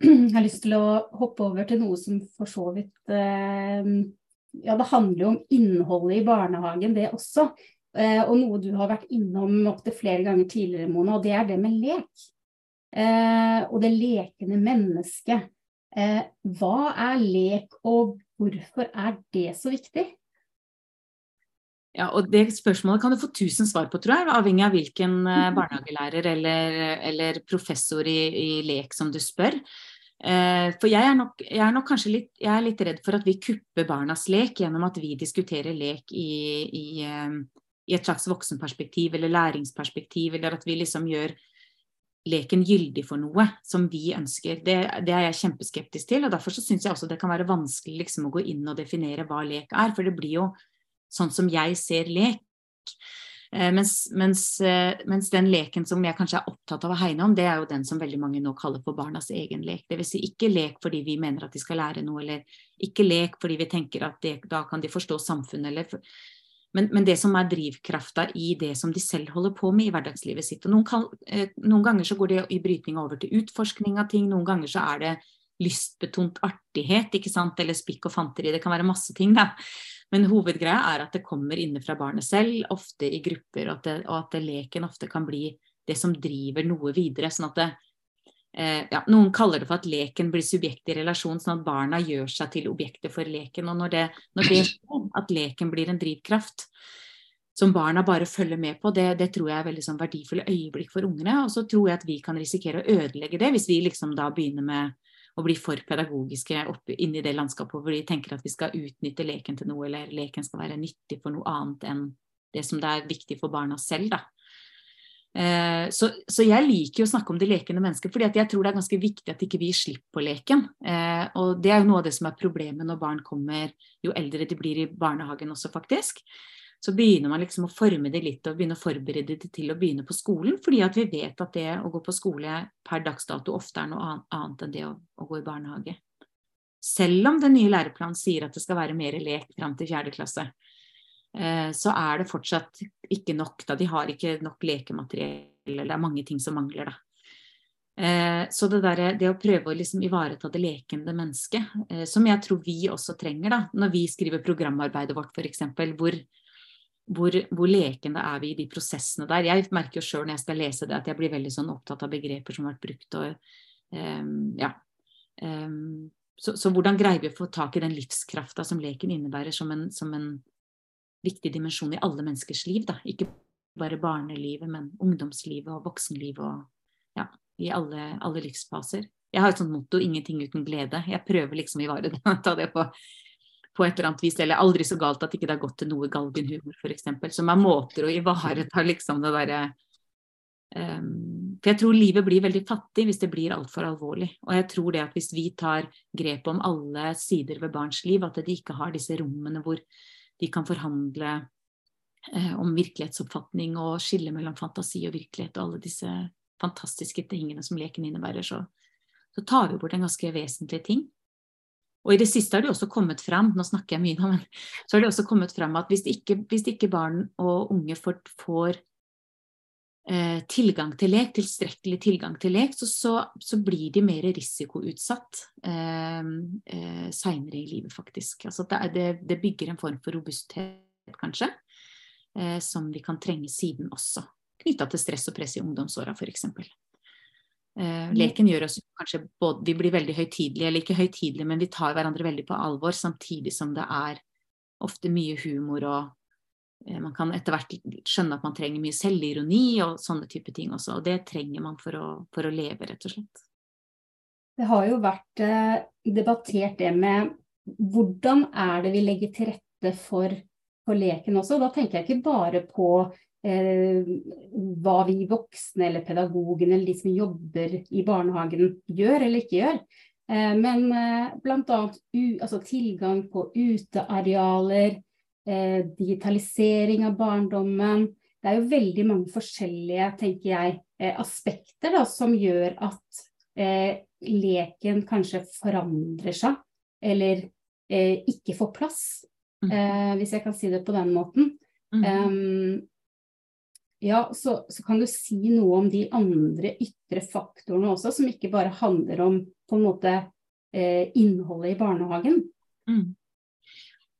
[CLEARS THROAT] Jeg har lyst til å hoppe over til noe som for så vidt eh, Ja, det handler jo om innholdet i barnehagen, det også. Eh, og noe du har vært innom opptil flere ganger tidligere, Mona, og det er det med lek. Og det lekende mennesket. Hva er lek, og hvorfor er det så viktig? Ja, og Det spørsmålet kan du få tusen svar på, tror jeg, avhengig av hvilken [LAUGHS] barnehagelærer eller, eller professor i, i, lek som du spør. For jeg er, nok, jeg er nok kanskje litt, jeg er litt redd for at vi kupper barnas lek gjennom at vi diskuterer lek i, i, i et slags voksenperspektiv eller læringsperspektiv, eller at vi liksom gjør leken gyldig for noe som vi ønsker. Det, det er jeg kjempeskeptisk til. og Derfor så syns jeg også det kan være vanskelig liksom å gå inn og definere hva lek er. For det blir jo sånn som jeg ser lek. Eh, mens, mens, eh, mens, den leken som jeg kanskje er opptatt av å hegne om, det er jo den som veldig mange nå kaller for barnas egen lek. Dvs. Si ikke lek fordi vi mener at de skal lære noe, eller ikke lek fordi vi tenker at det, da kan de forstå samfunnet, eller men, men, det som er drivkrafta i det som de selv holder på med i hverdagslivet sitt. og noen, kan, eh, noen, ganger så går det i brytning over til utforskning av ting, noen ganger så er det lystbetont artighet, ikke sant, eller spikk og fanteri. Det kan være masse ting, da. Men hovedgreia er at det kommer inne fra barnet selv, ofte i grupper, og at, det, og at leken ofte kan bli det som driver noe videre. sånn at det, ja, noen kaller det for at leken blir subjekt i relasjon, sånn at barna gjør seg til objekter for leken. Og når det, når det [CLEARS THROAT] at leken blir en drivkraft som barna bare følger med på, det, det tror jeg er veldig sånn verdifulle øyeblikk for ungene. Og så tror jeg at vi kan risikere å ødelegge det hvis vi liksom da begynner med å bli for pedagogiske opp inni det landskapet hvor de tenker at vi skal utnytte leken til noe, eller leken skal være nyttig for noe annet enn det som det er viktig for barna selv. da. Eh, så, så, jeg liker jo å snakke om det lekende mennesket, fordi jeg tror det er ganske viktig at ikke vi gir slipp på leken. Eh, og det er jo noe av det som er problemet når barn kommer, jo eldre de blir i barnehagen også, faktisk. Så begynner man liksom å forme det litt og begynne å forberede det til å begynne på skolen. Fordi at vi vet at det å gå på skole per dags dato ofte er noe annet enn det å, å gå i barnehage. Selv om den nye læreplanen sier at det skal være mer lek fram til fjerde klasse. Eh, så er det fortsatt ikke nok. Da. De har ikke nok lekemateriell, eller det er mange ting som mangler. Da. Eh, så det, der, det å prøve å liksom ivareta det lekende mennesket, eh, som jeg tror vi også trenger da, når vi skriver programarbeidet vårt f.eks., hvor, hvor, hvor lekende er vi i de prosessene der. Jeg merker jo sjøl når jeg skal lese det, at jeg blir veldig sånn opptatt av begreper som har vært brukt. og um, ja, um, så, så, hvordan greier vi å få tak i den livskrafta som leken innebærer, som en, som en, viktig dimensjon i alle menneskers liv? Da. Ikke bare barnelivet, men ungdomslivet og voksenlivet og ja, i alle, alle livsfaser. Jeg har et sånt motto 'ingenting uten glede'. Jeg prøver liksom å ivareta det [LAUGHS] på, på et eller annet vis. Eller aldri så galt at ikke det har gått til noe galgenhumor, f.eks. Som er måter å ivareta liksom det derre um, For jeg tror livet blir veldig fattig hvis det blir altfor alvorlig. Og jeg tror det at hvis vi tar grep om alle sider ved barns liv, at de ikke har disse rommene hvor de kan forhandle eh, om virkelighetsoppfatning og skille mellom fantasi og virkelighet og alle disse fantastiske tingene som leken innebærer, så så tar vi bort en ganske vesentlig ting. Og i det siste har det også kommet fram, nå snakker jeg mye nå, men så har det også kommet fram at hvis ikke, hvis ikke barn og unge får, får tilgang til lek, tilstrekkelig tilgang til lek, så, så, så blir de mer risikoutsatt eh, eh, seinere i livet, faktisk. Altså det, det, det, bygger en form for robusthet, kanskje, eh, som vi kan trenge siden også. Knytta til stress og press i ungdomsåra, f.eks. Eh, leken gjør oss kanskje både Vi blir veldig høytidelige, eller ikke høytidelige, men vi tar hverandre veldig på alvor, samtidig som det er ofte mye humor og man kan etter hvert skjønne at man trenger mye selvironi og sånne type ting også. Og det trenger man for å, for å leve, rett og slett. Det har jo vært uh, debattert det med hvordan er det vi legger til rette for, for leken også. Da tenker jeg ikke bare på eh, hva vi voksne eller pedagogene eller de som jobber i barnehagen gjør eller ikke gjør. Eh, men eh, bl.a. Altså, tilgang på utearealer, eh, digitalisering av barndommen. Det er jo veldig mange forskjellige tenker jeg, eh, aspekter da, som gjør at eh, leken kanskje forandrer seg, eller eh, ikke får plass. Mm. hvis jeg kan si det på den måten. Um, ja, så, så, kan du si noe om de andre ytre faktorene også, som ikke bare handler om på en måte eh, innholdet i barnehagen. Mm.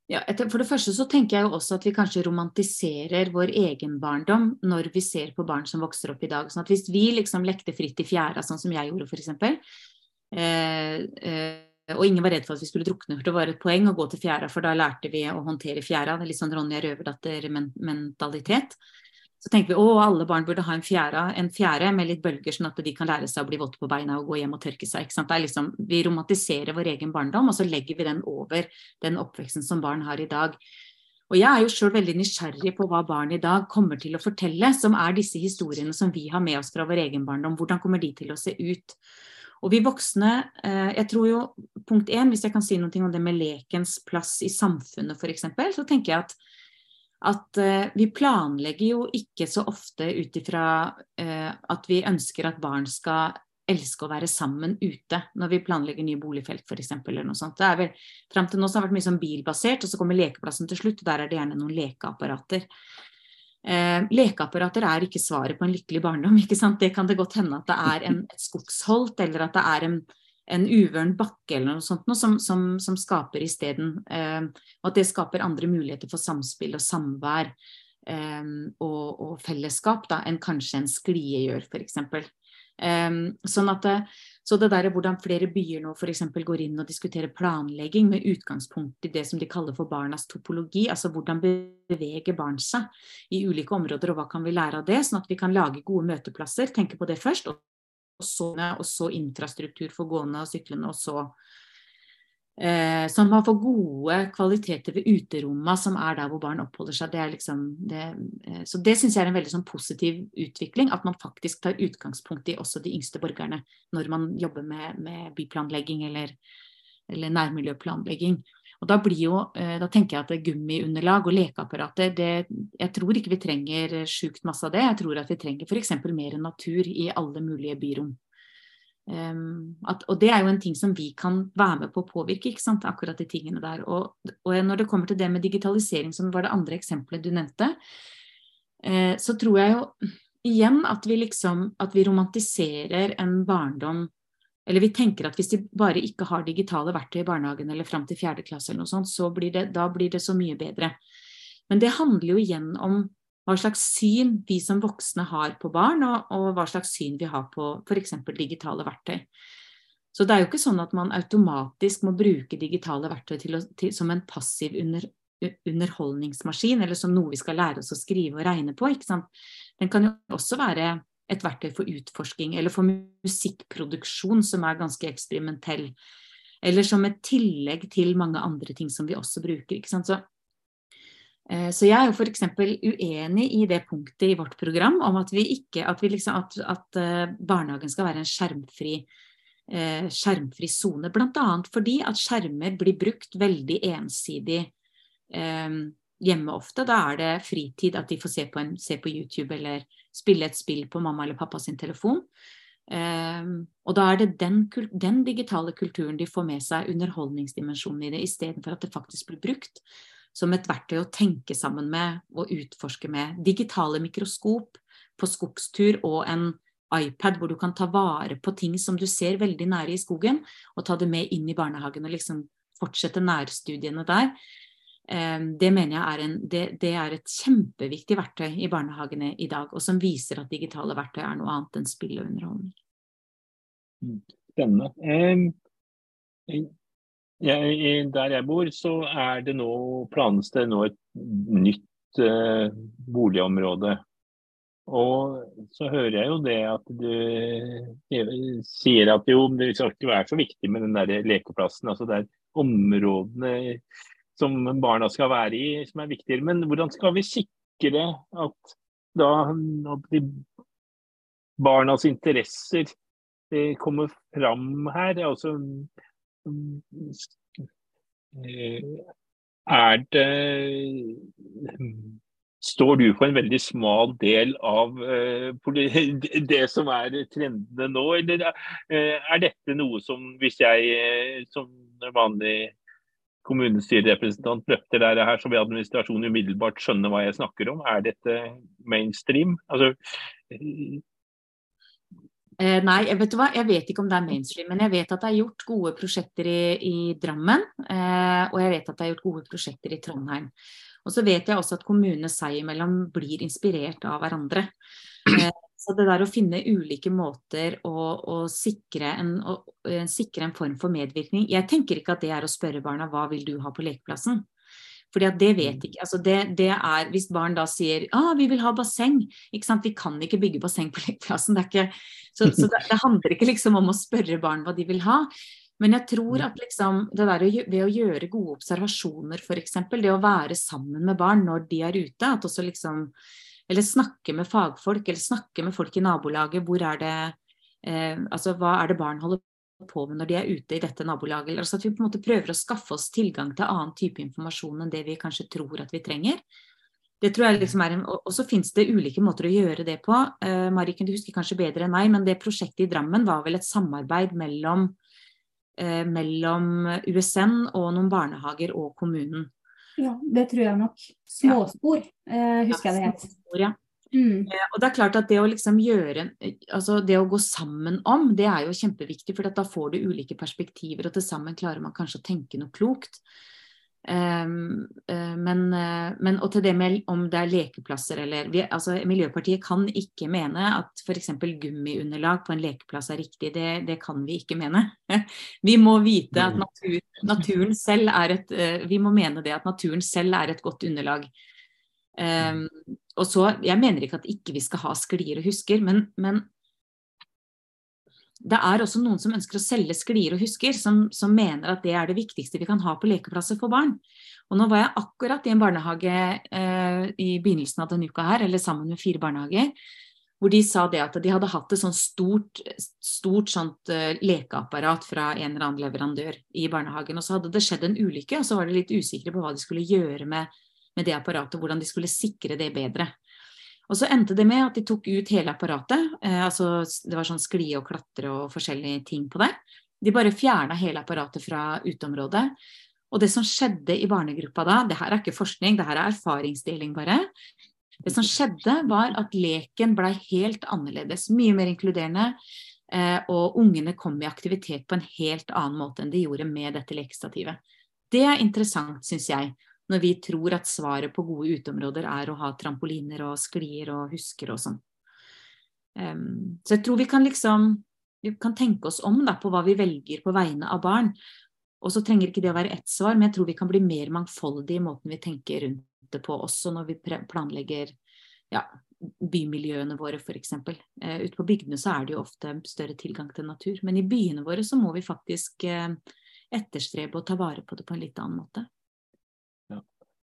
Ja, for det første så tenker jeg jo også at vi kanskje romantiserer vår egen barndom når vi ser på barn som vokser opp i dag. sånn at Hvis vi liksom lekte fritt i fjæra, sånn som jeg gjorde f.eks., eh, eh, og ingen var redd for at vi skulle drukne, for det var et poeng å gå til fjæra, for da lærte vi å håndtere fjæra. Det er litt sånn Ronja Røverdatter-mentalitet. Så tenker vi å alle barn burde ha en fjære, en fjære med litt bølger, sånn at de kan lære seg å bli våte på beina og gå hjem og tørke seg. Liksom, vi romantiserer vår egen barndom, og så legger vi den over den oppveksten som barn har i dag. Og jeg er jo sjøl veldig nysgjerrig på hva barn i dag kommer til å fortelle, som er disse historiene som vi har med oss fra vår egen barndom. Hvordan kommer de til å se ut? Og vi voksne, eh, jeg tror jo punkt én, hvis jeg kan si noe om det med lekens plass i samfunnet f.eks., så tenker jeg at at eh, vi planlegger jo ikke så ofte ut ifra eh, at vi ønsker at barn skal elske å være sammen ute når vi planlegger nye boligfelt f.eks. eller noe sånt. Det er vel, Fram til nå så har vært mye sånn bilbasert, og så kommer lekeplassen til slutt. og Der er det gjerne noen lekeapparater. Eh, lekeapparater er ikke svaret på en lykkelig barndom. [LAUGHS] ikke sant? Det kan det godt hende at det er en, et skogsholt, eller at det er en, en uvøren bakke eller noe sånt noe, som, som, som skaper isteden. Eh, og at det skaper andre muligheter for samspill og samvær eh, og, og, fellesskap da, enn kanskje en sklie gjør, f.eks. Eh, sånn at det, så det der hvordan flere byer nå f.eks. går inn og diskuterer planlegging med utgangspunkt i det som de kaller for barnas topologi, altså hvordan beveger barn seg i ulike områder, og hva kan vi lære av det, sånn at vi kan lage gode møteplasser, tenke på det først, og så, og så infrastruktur for gående og syklende, og så eh, at man får gode kvaliteter ved uteromma, som er der hvor barn oppholder seg. Det liksom, det, eh, så det syns jeg er en veldig sånn positiv utvikling, at man faktisk tar utgangspunkt i også de yngste borgerne når man jobber med, med byplanlegging eller, eller nærmiljøplanlegging. Og da, blir jo, eh, da tenker jeg at gummiunderlag og lekeapparater det, Jeg tror ikke vi trenger sjukt masse av det. Jeg tror at vi trenger f.eks. mer natur i alle mulige byrom. Um, at, og det er jo en ting som vi kan være med på å påvirke, ikke sant? akkurat de tingene der. Og, og, når det kommer til det med digitalisering, som var det andre eksempelet du nevnte, eh, så tror jeg jo igjen at vi liksom at vi romantiserer en barndom eller vi tenker at hvis de bare ikke har digitale verktøy i barnehagen eller fram til fjerde klasse, eller noe sånt, så blir det, da blir det så mye bedre. Men det handler jo igjen om hva slags syn vi som voksne har på barn, og, og hva slags syn vi har på f.eks. digitale verktøy. Så det er jo ikke sånn at man automatisk må bruke digitale verktøy til å, til, som en passiv under, underholdningsmaskin, eller som noe vi skal lære oss å skrive og regne på. Den kan jo også være et verktøy for utforsking, eller for musikkproduksjon som er ganske eksperimentell. Eller som et tillegg til mange andre ting som vi også bruker. ikke sant? Så Eh, så jeg er jo f.eks. uenig i det punktet i vårt program om at, vi ikke, at, vi liksom, at, at eh, barnehagen skal være en skjermfri eh, skjermfri sone. Bl.a. fordi at skjermer blir brukt veldig ensidig eh, hjemme ofte. Da er det fritid at de får se på, en, se på YouTube eller spille et spill på mamma eller pappa sin telefon. Um, og da er det den, den digitale kulturen de får med seg, underholdningsdimensjonen i det, istedenfor at det faktisk blir brukt som et verktøy å tenke sammen med og utforske med. Digitale mikroskop på skogstur og en iPad hvor du kan ta vare på ting som du ser veldig nære i skogen, og ta det med inn i barnehagen og liksom fortsette nærstudiene der. Ehm, det mener jeg er, en, det, det er et kjempeviktig verktøy i barnehagene i dag, og som viser at digitale verktøy er noe annet enn spill og underholdning. Mm, spennende. Eh, jeg, der jeg bor, så er det nå planes det nå et nytt eh, boligområde. Og så hører jeg jo det at du sier at jo, det skal ikke være så viktig med den der lekeplassen. Altså det er områdene som barna skal være i som er viktigere. Men hvordan skal vi sikre at da at barnas interesser eh, kommer fram her? Altså, er det Står du på en veldig smal del av uh, [LAUGHS] det som er trendene nå, eller uh, er dette noe som hvis jeg som vanlig kommunestyrerepresentant løfter der her, så vil administrasjonen umiddelbart skjønne hva jeg snakker om? Er dette mainstream? Altså, Eh, nei, vet jeg vet ikke om det er mainstream, men jeg vet at det er gjort gode prosjekter i, i Drammen. Eh, og jeg vet at det er gjort gode prosjekter i Trondheim. Og så vet jeg også at kommunene seg imellom blir inspirert av hverandre. Eh, så det der å finne ulike måter å, å, sikre, en, å, å, sikre, en, form for medvirkning Jeg tenker ikke at det er å spørre barna hva vil du ha på lekeplassen. Fordi at det vet mm. ikke, altså det, det, er, Hvis barn da sier ah, vi vil ha basseng, ikke sant? vi kan ikke bygge basseng på [LAUGHS] lekeplassen. Det så, så det, det, handler ikke liksom om å spørre barn hva de vil ha. Men jeg tror at liksom, det der ved å gjøre gode observasjoner, f.eks., det å være sammen med barn når de er ute, at også liksom Eller snakke med fagfolk, eller snakke med folk i nabolaget. Hvor er det eh, Altså hva er det barn holder på med når de er ute i dette nabolaget. Altså at vi på en måte prøver å skaffe oss tilgang til annen type informasjon enn det vi kanskje tror at vi trenger. Det tror jeg liksom er en, Og så finnes det ulike måter å gjøre det på. Eh, Mariken, du husker kanskje bedre enn meg, men det prosjektet i Drammen var vel et samarbeid mellom, eh, mellom USN og noen barnehager og kommunen. Ja, det tror jeg nok. Småspor, uh, husker jeg det het. Ja. Mm. Eh, og det er klart at det å liksom gjøre altså det å gå sammen om, det er jo kjempeviktig. For da får du ulike perspektiver, og til sammen klarer man kanskje å tenke noe klokt. Um, uh, men, uh, men, og til det med om det er lekeplasser eller vi, altså, Miljøpartiet kan ikke mene at f.eks. gummiunderlag på en lekeplass er riktig. Det, det, kan vi ikke mene. [LAUGHS] vi må vite at natur, naturen selv er et uh, Vi må mene det at naturen selv er et godt underlag. Um, og så, Jeg mener ikke at ikke vi skal ha sklier og husker, men, men, det er også noen som ønsker å selge sklier og husker, som, som, mener at det er det viktigste vi kan ha på lekeplasser for barn. Og Nå var jeg akkurat i en barnehage eh, i begynnelsen av denne uka her, eller sammen med fire barnehager, hvor de sa det at de hadde hatt et sånt stort, stort sånt uh, lekeapparat fra en eller annen leverandør i barnehagen. Og så hadde det skjedd en ulykke, og så var de litt usikre på hva de skulle gjøre med med det apparatet, hvordan de skulle sikre det bedre. Og så endte det med at de tok ut hele apparatet. Eh, altså det var sånn sklie og klatre og forskjellige ting på det. De bare fjerna hele apparatet fra uteområdet. Og det som skjedde i barnegruppa da, det her er ikke forskning, det her er erfaringsdeling bare. Det som skjedde, var at leken blei helt annerledes, mye mer inkluderende. Eh, og ungene kom i aktivitet på en helt annen måte enn de gjorde med dette lekestativet. Det er interessant, syns jeg når vi tror at svaret på gode uteområder er å ha trampoliner og sklier og husker og sånn. Um, så jeg tror vi kan liksom vi kan tenke oss om da, på hva vi velger på vegne av barn. Og så trenger ikke det å være ett svar, men jeg tror vi kan bli mer mangfoldige i måten vi tenker rundt det på, også når vi planlegger ja, bymiljøene våre f.eks. Eh, ute på bygdene så er det jo ofte større tilgang til natur, men i byene våre så må vi faktisk eh, etterstrebe og ta vare på det på en litt annen måte.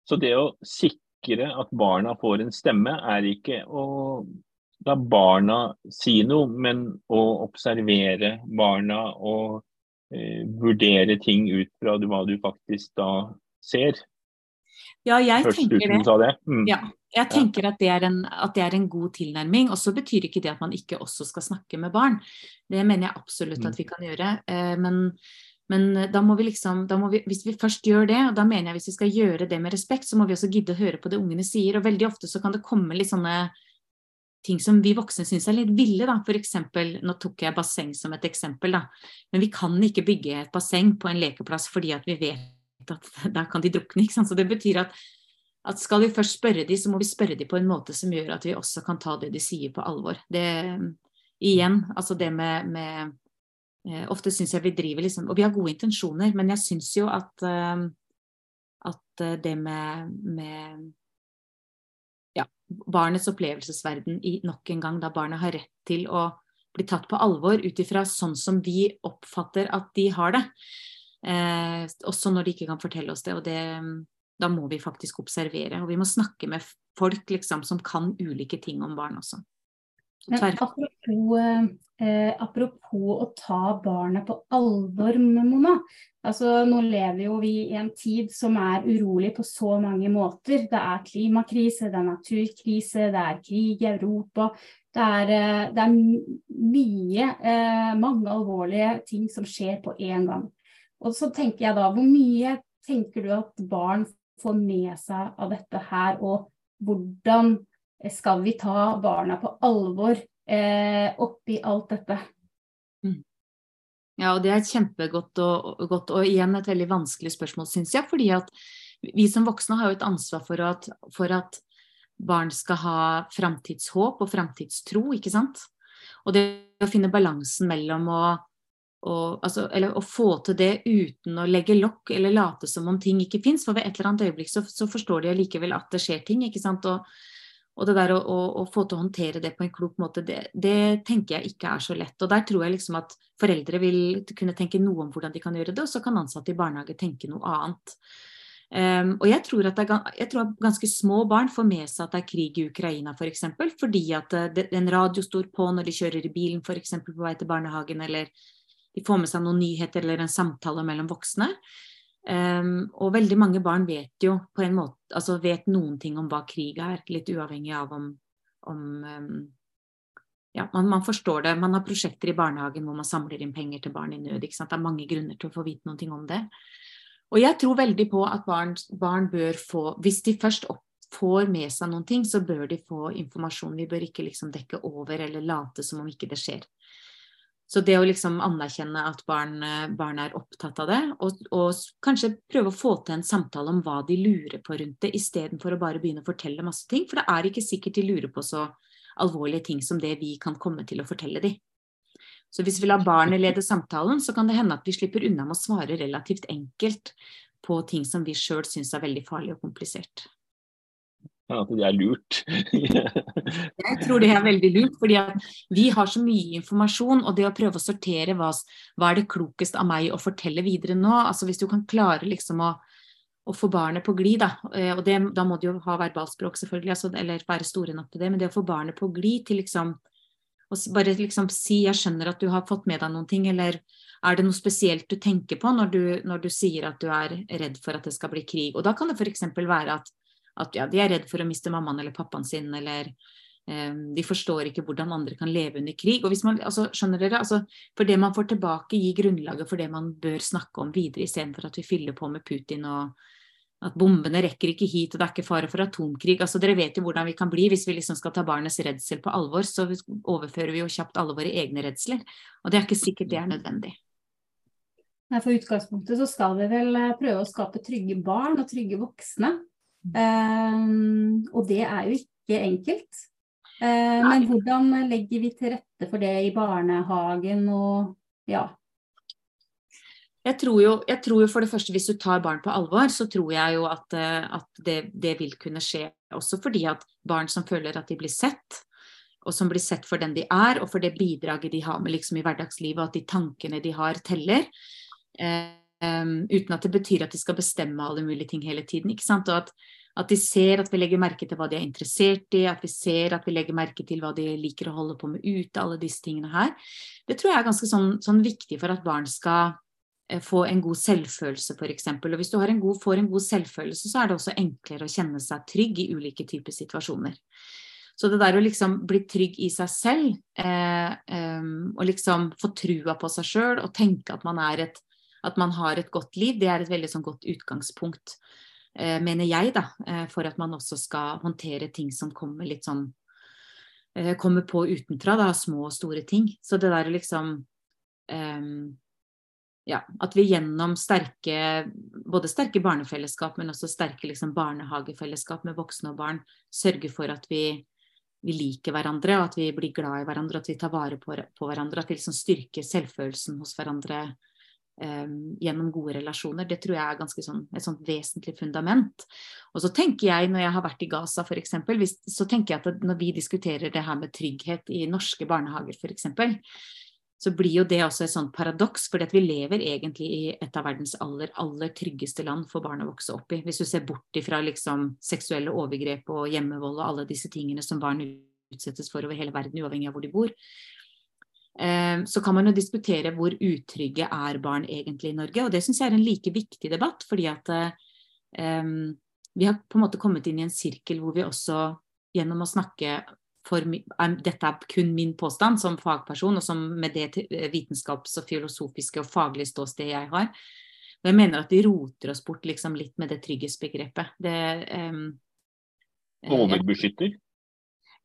Så det å sikre at barna får en stemme, er ikke å la barna si noe, men å observere barna og eh, vurdere ting ut fra hva du faktisk da ser. Ja, jeg Først tenker det. det. Mm. Ja, jeg tenker at det, en, at det, er en, god tilnærming. Og så betyr ikke det at man ikke også skal snakke med barn. Det mener jeg absolutt at mm. vi kan gjøre. Eh, men, men da må vi liksom, må vi, hvis vi først gjør det, og da mener jeg hvis vi skal gjøre det med respekt, så må vi også gidde å høre på det ungene sier. Og veldig ofte så kan det komme litt sånne ting som vi voksne syns er litt ville, da. Eksempel, nå tok jeg basseng som et eksempel, da. Men vi kan ikke bygge et basseng på en lekeplass fordi at vi vet at [LAUGHS] der kan de drukne, ikke sant. Så det betyr at, at skal vi først spørre de, så må vi spørre de på en måte som gjør at vi også kan ta det de sier på alvor. Det igjen, altså det med, med eh, Ofte syns jeg vi driver liksom Og vi har gode intensjoner, men jeg syns jo at, eh, at det med, med barnets opplevelsesverden i nok en gang, da barnet har rett til å bli tatt på alvor ut ifra sånn som vi oppfatter at de har det. Eh, også når de ikke kan fortelle oss det. Og det, da må vi faktisk observere. Og vi må snakke med folk liksom, som kan ulike ting om barn også. Men apropos, eh, apropos, å ta barnet på alvor, Mona. Altså, nå lever jo vi i en tid som er urolig på så mange måter. Det er klimakrise, det er naturkrise, det er krig i Europa. Det er, eh, det er mye, eh, mange alvorlige ting som skjer på én gang. Og så tenker jeg da, hvor mye tenker du at barn får med seg av dette her, og hvordan skal vi ta barna på alvor eh, oppi alt dette? Mm. Ja, og det er kjempegodt og, godt, og igjen et veldig vanskelig spørsmål, syns jeg. fordi at vi som voksne har jo et ansvar for at, for at barn skal ha framtidshåp og framtidstro, ikke sant. Og det å finne balansen mellom å, og, altså, å få til det uten å legge lokk eller late som om ting ikke fins. For ved et eller annet øyeblikk så, så forstår de allikevel at det skjer ting. ikke sant? Og, og det der å, å, å, få til å håndtere det på en klok måte, det, det, tenker jeg ikke er så lett. Og der tror jeg liksom at foreldre vil kunne tenke noe om hvordan de kan gjøre det, og så kan ansatte i barnehage tenke noe annet. Um, og jeg tror, at er, jeg tror, at ganske små barn får med seg at det er krig i Ukraina f.eks. For eksempel, fordi at eh, det, en radio står på når de kjører i bilen f.eks. på vei til barnehagen, eller de får med seg noen nyheter eller en samtale mellom voksne. Um, og veldig mange barn vet jo på en måte, altså vet noen ting om hva krig er, litt uavhengig av om, om um, ja, man, man, forstår det. Man har prosjekter i barnehagen hvor man samler inn penger til barn i nød. Det er mange grunner til å få vite noe om det. Og jeg tror veldig på at barn, barn bør få, hvis de først opp, får med seg noen ting, så bør de få informasjon. Vi bør ikke liksom dekke over eller late som om ikke det skjer. Så det å liksom anerkjenne at barn, eh, barn er opptatt av det, og, og, kanskje prøve å få til en samtale om hva de lurer på rundt det, istedenfor å bare begynne å fortelle masse ting. For det er ikke sikkert de lurer på så alvorlige ting som det vi kan komme til å fortelle dem. Så hvis vi lar barnet lede samtalen, så kan det hende at vi slipper unna med å svare relativt enkelt på ting som vi sjøl syns er veldig farlig og komplisert at det er lurt. [LAUGHS] jeg tror det er veldig lurt, fordi vi har så mye informasjon. Og det å prøve å sortere hva, hva er det klokest av meg å fortelle videre nå. altså Hvis du kan klare liksom å, å få barnet på glid, da, eh, og det, da må du jo ha verbalspråk selvfølgelig, altså, eller være store nok til det, men det å få barnet på glid til liksom å bare liksom si 'jeg skjønner at du har fått med deg noen ting', eller er det noe spesielt du tenker på når du, når du sier at du er redd for at det skal bli krig? Og da kan det f.eks. være at at ja, de er redd for å miste mammaen eller pappaen sin, eller eh, de forstår ikke hvordan andre kan leve under krig. Og hvis man, altså, skjønner dere, altså, For det man får tilbake, gir grunnlaget for det man bør snakke om videre, istedenfor at vi fyller på med Putin og at bombene rekker ikke hit, og det er ikke fare for atomkrig. altså Dere vet jo hvordan vi kan bli hvis vi liksom skal ta barnets redsel på alvor. Så overfører vi jo kjapt alle våre egne redsler. Og det er ikke sikkert det er nødvendig. Nei, For utgangspunktet så skal vi vel eh, prøve å skape trygge barn og trygge voksne. Um, og det er jo ikke enkelt. Eh, men hvordan legger vi til rette for det i barnehagen og ja. Jeg tror, jo, jeg tror, jo, for det første, hvis du tar barn på alvor, så tror jeg jo at, eh, at det, det, vil kunne skje også fordi at barn som føler at de blir sett, og som blir sett for den de er, og for det bidraget de har med liksom i hverdagslivet, at de tankene de har, teller. Eh, um, uten at det betyr at de skal bestemme alle mulige ting hele tiden. ikke sant? Og at, at, de ser at vi legger merke til hva de er interessert i, at vi ser at vi legger merke til hva de liker å holde på med ute, alle disse tingene her. Det tror jeg er ganske sånn, sånn viktig for at barn skal Eh, få en god selvfølelse, f.eks. Og hvis du en god, får en god selvfølelse, så er det også enklere å kjenne seg trygg i ulike typer situasjoner. Så det der å liksom bli trygg i seg selv, eh, eh, og liksom få trua på seg sjøl og tenke at man, er et, at man, har et godt liv, det er et veldig sånn godt utgangspunkt, eh, mener jeg, da, eh, for at man også skal håndtere ting som kommer litt sånn eh, Kommer på utenfra, da, små og store ting. Så det der liksom ja, at vi gjennom sterke, både sterke barnefellesskap, men også sterke liksom, barnehagefellesskap med voksne og barn, sørger for at vi, vi, liker hverandre, og at vi blir glad i hverandre, at vi tar vare på, på hverandre. At vi liksom styrker selvfølelsen hos hverandre gjennom gode relasjoner. Det tror jeg er sånn, et sånt vesentlig fundament. Og så tenker jeg, når jeg har vært i Gaza f.eks., så tenker jeg at når vi diskuterer det her med trygghet i norske barnehager f.eks., så blir jo det også et sånt paradoks, fordi at vi lever egentlig i et av verdens aller, aller tryggeste land for barn å vokse opp i. Hvis du ser bort ifra liksom seksuelle overgrep og hjemmevold og alle disse tingene som barn utsettes for over hele verden, uavhengig av hvor de bor. Eh, så kan man jo diskutere hvor utrygge er barn egentlig i Norge, og det syns jeg er en like viktig debatt. fordi at um, vi har på en måte kommet inn i en sirkel hvor vi også gjennom å snakke for, dette er kun min påstand som fagperson, og som med det vitenskaps- og filosofiske og faglige ståstedet jeg har. Og jeg mener at de roter oss bort liksom litt med det trygghetsbegrepet. Det, um, overbeskytter?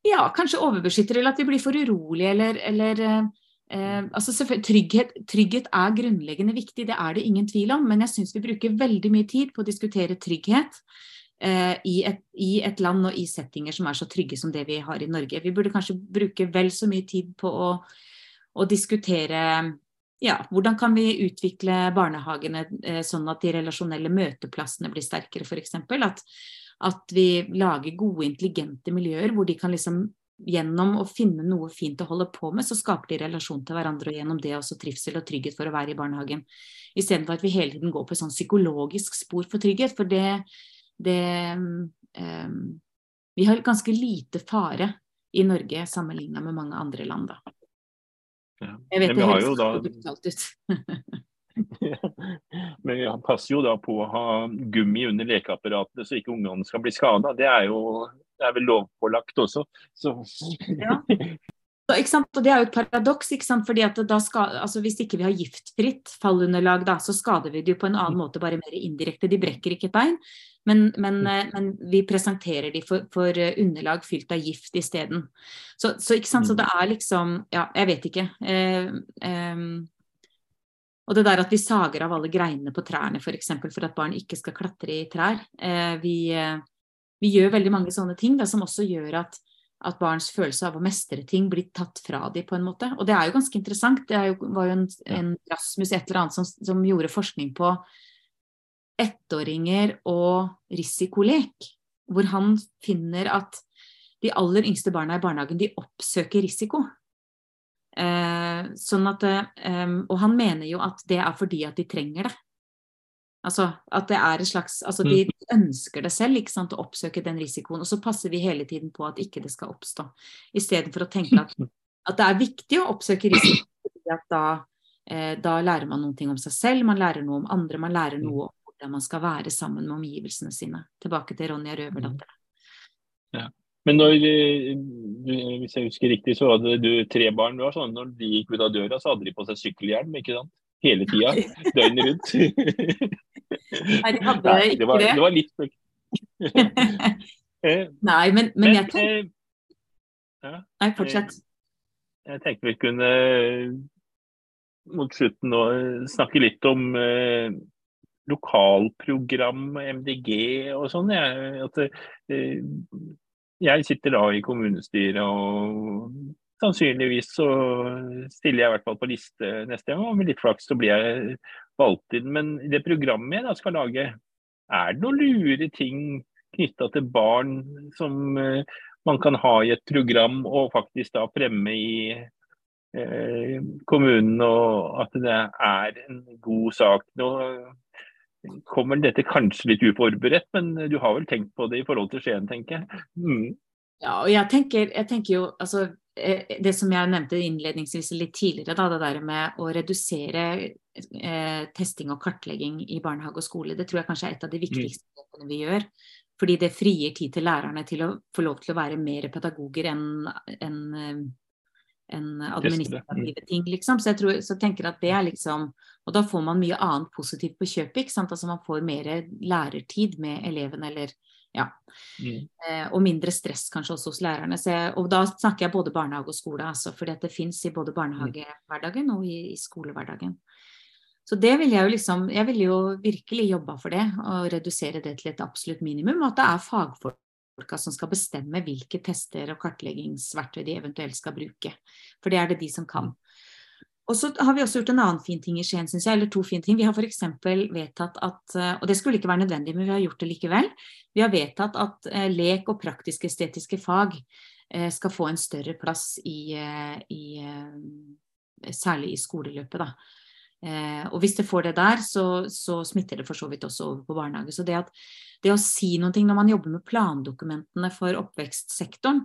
Ja, kanskje overbeskytter, eller at vi blir for urolige, eller, eller eh, altså trygghet, trygghet, er grunnleggende viktig, det er det ingen tvil om. Men jeg syns vi bruker veldig mye tid på å diskutere trygghet Eh, i et, i et, land og i settinger som er så trygge som det vi har i Norge. Vi burde kanskje bruke vel så mye tid på å, å diskutere ja, hvordan kan vi utvikle barnehagene eh, sånn at de relasjonelle møteplassene blir sterkere, f.eks. At, at vi lager gode, intelligente miljøer hvor de kan liksom gjennom å finne noe fint å holde på med, så skaper de relasjon til hverandre, og gjennom det også trivsel og trygghet for å være i barnehagen. Istedenfor at vi hele tiden går på et sånn psykologisk spor for trygghet. For det, det um, Vi har ganske lite fare i Norge sammenlignet med mange andre land, da. Ja. Jeg vet det høres da... brutalt ut. [LAUGHS] [LAUGHS] Men han passer jo da på å ha gummi under lekeapparatene så ikke ungene skal bli skada. Det er jo det er vel lovpålagt også. Så. Ja. Og Det er jo et paradoks, fordi altså, hvis ikke vi har giftfritt fallunderlag, da, så skader vi det jo på en annen måte, bare mer indirekte. De brekker ikke et bein, men, men, mm. eh, men vi presenterer de for, for, eh, underlag fylt av gift isteden. Så, så, så mm. det er liksom Ja, jeg vet ikke. Eh, eh, og det der at vi sager av alle greinene på trærne f.eks. For, eksempel, for at barn ikke skal klatre i trær. Eh, vi, eh, vi, gjør veldig mange sånne ting da, som også gjør at at barns følelse av å mestre ting blir tatt fra dem på en måte. Og det er jo ganske interessant. Det jo, var jo en, en, Rasmus et eller annet som, som gjorde forskning på ettåringer og risikolek. Hvor han finner at de aller yngste barna i barnehagen de oppsøker risiko. Eh, sånn at, eh, og han mener jo at det er fordi at de trenger det. Altså at det er et slags Altså de mm. ønsker det selv, ikke sant, å oppsøke den risikoen. Og så passer vi hele tiden på at ikke det skal oppstå. Istedenfor å tenke at, at, det er viktig å oppsøke risiko. at da, eh, da, lærer man noe om seg selv, man lærer noe om andre, man lærer noe om hvordan man skal være sammen med omgivelsene sine. Tilbake til Ronja Røverdatter. Ja. Men når, hvis jeg husker riktig, så hadde du tre barn. Du var sånn, når de gikk ut av døra, så hadde de på seg sykkelhjelm, ikke sant? Hele tida. [LAUGHS] Døgnet rundt. Nei, de hadde Nei, det. Var, det var litt. [LAUGHS] Eh, Nei, men, men, men jeg tenker eh, ja, Nei, fortsett. Jeg, jeg tenkte vi kunne mot slutten nå snakke litt om eh, lokalprogram, MDG og sånn. Ja, at, eh, jeg sitter da i kommunestyret og sannsynligvis så stiller jeg i hvert fall på liste neste gang, og med litt flaks så blir jeg valgt inn. Men i det programmet jeg da skal lage, er det noen lure ting knytta til barn som uh, man kan ha i et program og faktisk da fremme i uh, kommunen, og at det er en god sak. Nå kommer dette kanskje litt uforberedt, men du har vel tenkt på det i forhold til Skien, tenker jeg. Mm. Ja, og jeg tenker, jeg tenker, jo altså, eh, Det som jeg nevnte innledningsvis litt tidligere, da, det der med å redusere eh, testing og kartlegging i barnehage og skole, det tror jeg kanskje er et av de mm. viktigste grepene vi gjør. Fordi det frier tid til lærerne til å få lov til å være mer pedagoger enn en, en eh, administrative ting, liksom. Så jeg tror, så tenker at det er liksom Og da får man mye annet positivt på kjøpet, ikke sant. Altså man får mer lærertid med elevene, eller ja. Mm. Eh, og mindre stress kanskje også hos lærerne. Jeg, og da snakker jeg både barnehage og skole, altså, fordi det fins i både barnehagehverdagen og i, i, skolehverdagen. Så det vil jeg jo liksom Jeg vil jo virkelig jobbe for det, og redusere det til et absolutt minimum. Og at det er fagfolka som skal bestemme hvilke tester og kartleggingsverktøy de eventuelt skal bruke. For det er det de som kan. Og så har vi også gjort en annen fin ting i Skien, syns jeg. Eller to fine ting. Vi har f.eks. vedtatt at Og det skulle ikke være nødvendig, men vi har gjort det likevel. Vi har vedtatt at eh, lek og praktisk-estetiske fag eh, skal få en større plass i, eh, i Særlig i skoleløpet, da. Og hvis det får det der, så, så, smitter det for så vidt også over på barnehage. Så det, at, det å si noe når man jobber med plandokumentene for oppvekstsektoren,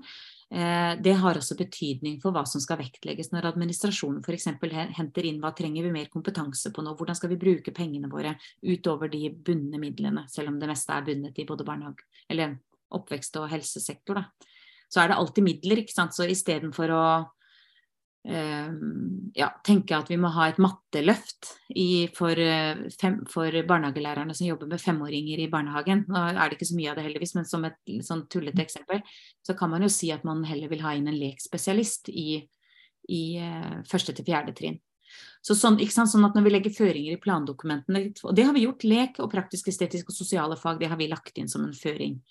Eh, det har også betydning for hva som skal vektlegges når administrasjonen f.eks. henter inn hva trenger vi mer kompetanse på nå, hvordan skal vi bruke pengene våre utover de bundne midlene, selv om det meste er bundet i både barnehage, eller oppvekst og helsesektor. Da. Så er det alltid midler, ikke sant. Så istedenfor å ja, tenke at vi må ha et matteløft i, for, eh, fem, for, barnehagelærerne som jobber med femåringer i barnehagen. Nå er det ikke så mye av det heldigvis, men som et sånn tullete eksempel, så kan man jo si at man heller vil ha inn en lekspesialist i, i uh, første til fjerde trinn. Så sånn, sånn, at Når vi legger føringer i plandokumentene, og det har vi gjort, lek og praktisk, estetisk og sosiale fag, det har vi lagt inn som en føring.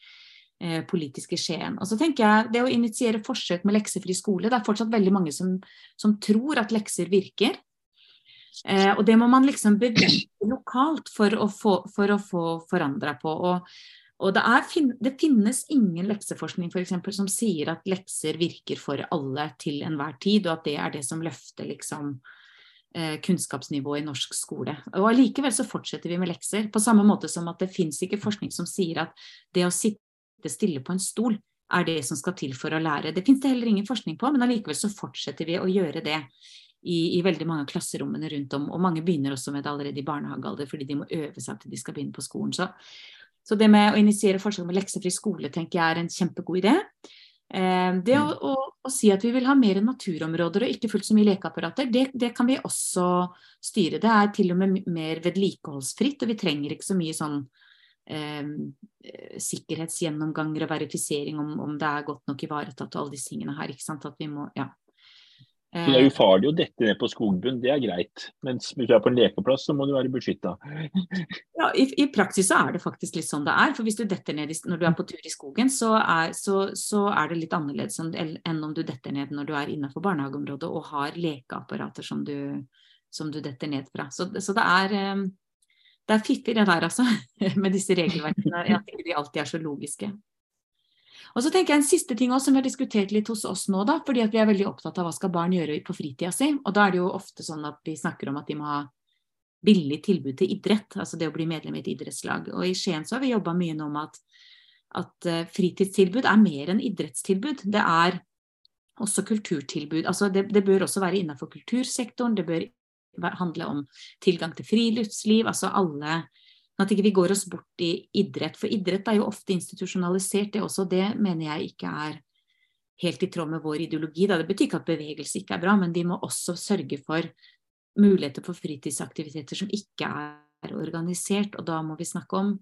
Eh, politiske skjeen. Og så tenker jeg Det å initiere forsøk med leksefri skole, det er fortsatt veldig mange som, som tror at lekser virker. Eh, og det må man liksom bevise lokalt for å få, for få forandra på. Og, og det, er, det, finnes ingen lekseforskning for eksempel, som sier at lekser virker for alle til enhver tid, og at det er det som løfter liksom, eh, kunnskapsnivået i norsk skole. Og Allikevel så fortsetter vi med lekser, på samme måte som at det fins ikke forskning som sier at det å sitte sitte stille på en stol er det som skal til for å lære. Det finnes det heller ingen forskning på, men allikevel så fortsetter vi å gjøre det i, i, veldig mange av klasserommene rundt om. Og mange begynner også med det allerede i barnehagealder, fordi de må øve seg til de skal begynne på skolen. Så, så det med å initiere forsøk med leksefri skole tenker jeg er en kjempegod idé. Eh, det å, å, å, si at vi vil ha mer naturområder og ikke fullt så mye lekeapparater, det, det, kan vi også styre. Det er til og med mer vedlikeholdsfritt, og vi trenger ikke så mye sånn sikkerhetsgjennomganger og verifisering om, om, det er godt nok ivaretatt og alle disse tingene her. ikke sant, at vi må, ja. Så det er ufarlig å dette ned på skogbunn, det er greit. Mens hvis du er på en lekeplass, så må du være beskytta. [LAUGHS] Ja, i, i, praksis så er det faktisk litt sånn det er. For hvis du detter ned i, når du er på tur i skogen, så er, så, så er det litt annerledes enn, om du detter ned når du er innenfor barnehageområdet og har lekeapparater som du, som du detter ned fra. Så, så det er eh, det er fiffig det der, altså, med disse regelverkene. At de alltid er så logiske. Og så tenker jeg En siste ting også, som vi har diskutert litt hos oss nå, da, fordi at vi er veldig opptatt av hva skal barn gjøre på fritida si. Og da er det jo ofte sånn at vi snakker om at de må ha billig tilbud til idrett, altså det å bli medlem i et idrettslag. Og i Skien så har vi jobba mye nå med at, at uh, fritidstilbud er mer enn idrettstilbud. Det er også kulturtilbud. Altså det, det bør også være innenfor kultursektoren, det bør handle om tilgang til friluftsliv, altså alle At ikke vi går oss bort i idrett. For idrett er jo ofte institusjonalisert, det også. Det mener jeg ikke er helt i tråd med vår ideologi. Da. Det betyr ikke at bevegelse ikke er bra, men vi må også sørge for muligheter for fritidsaktiviteter som ikke er organisert. Og da må vi snakke om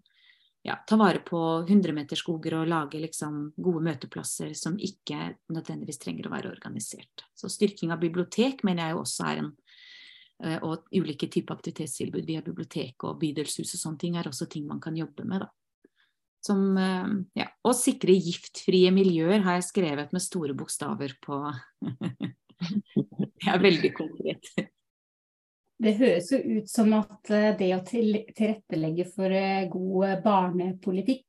ja, ta vare på 100-meterskoger og lage liksom gode møteplasser som ikke nødvendigvis trenger å være organisert. Så styrking av bibliotek mener jeg jo også er en og ulike typer aktivitetstilbud via bibliotek og bydelshus og sånne ting er også ting man kan jobbe med. Da. Som, eh, ja, og sikre giftfrie miljøer har jeg skrevet med store bokstaver på [LAUGHS] Det er veldig konkret. Det høres jo ut som at eh, det å tilrettelegge for eh, god barnepolitikk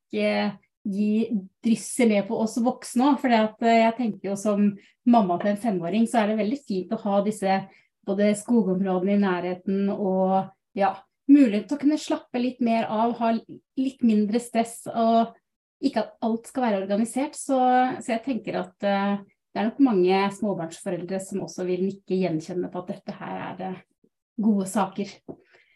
drysser ned på oss voksne òg. For jeg tenker jo som mamma til en femåring, så er det veldig fint å ha disse både skogområdene i nærheten og ja, mulighet til å kunne slappe litt mer av, ha litt mindre stress og ikke at alt skal være organisert. Så, så jeg tenker at uh, det er nok mange småbarnsforeldre som også vil nikke gjenkjennende på at dette her er uh, gode saker.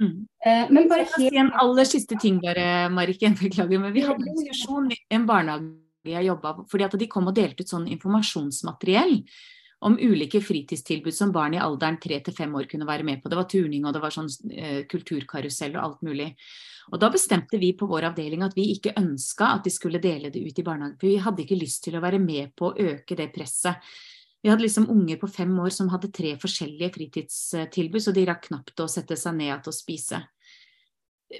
Mm. Uh, men bare helt... Si en aller siste ting bare, Mariken. [LAUGHS] Beklager. Men vi hadde en diskusjon i en barnehage jeg jobba fordi at de kom og delte ut sånn informasjonsmateriell om ulike fritidstilbud som barn i alderen 3 til 5 år kunne være med på. Det var turning og det var sånn eh, kulturkarusell og alt mulig. Og da bestemte vi på vår avdeling at vi ikke ønska at de skulle dele det ut i barnehagen. For vi hadde ikke lyst til å være med på å øke det presset. Vi hadde liksom unger på fem år som hadde tre forskjellige fritidstilbud, så de rakk knapt å sette seg ned til å spise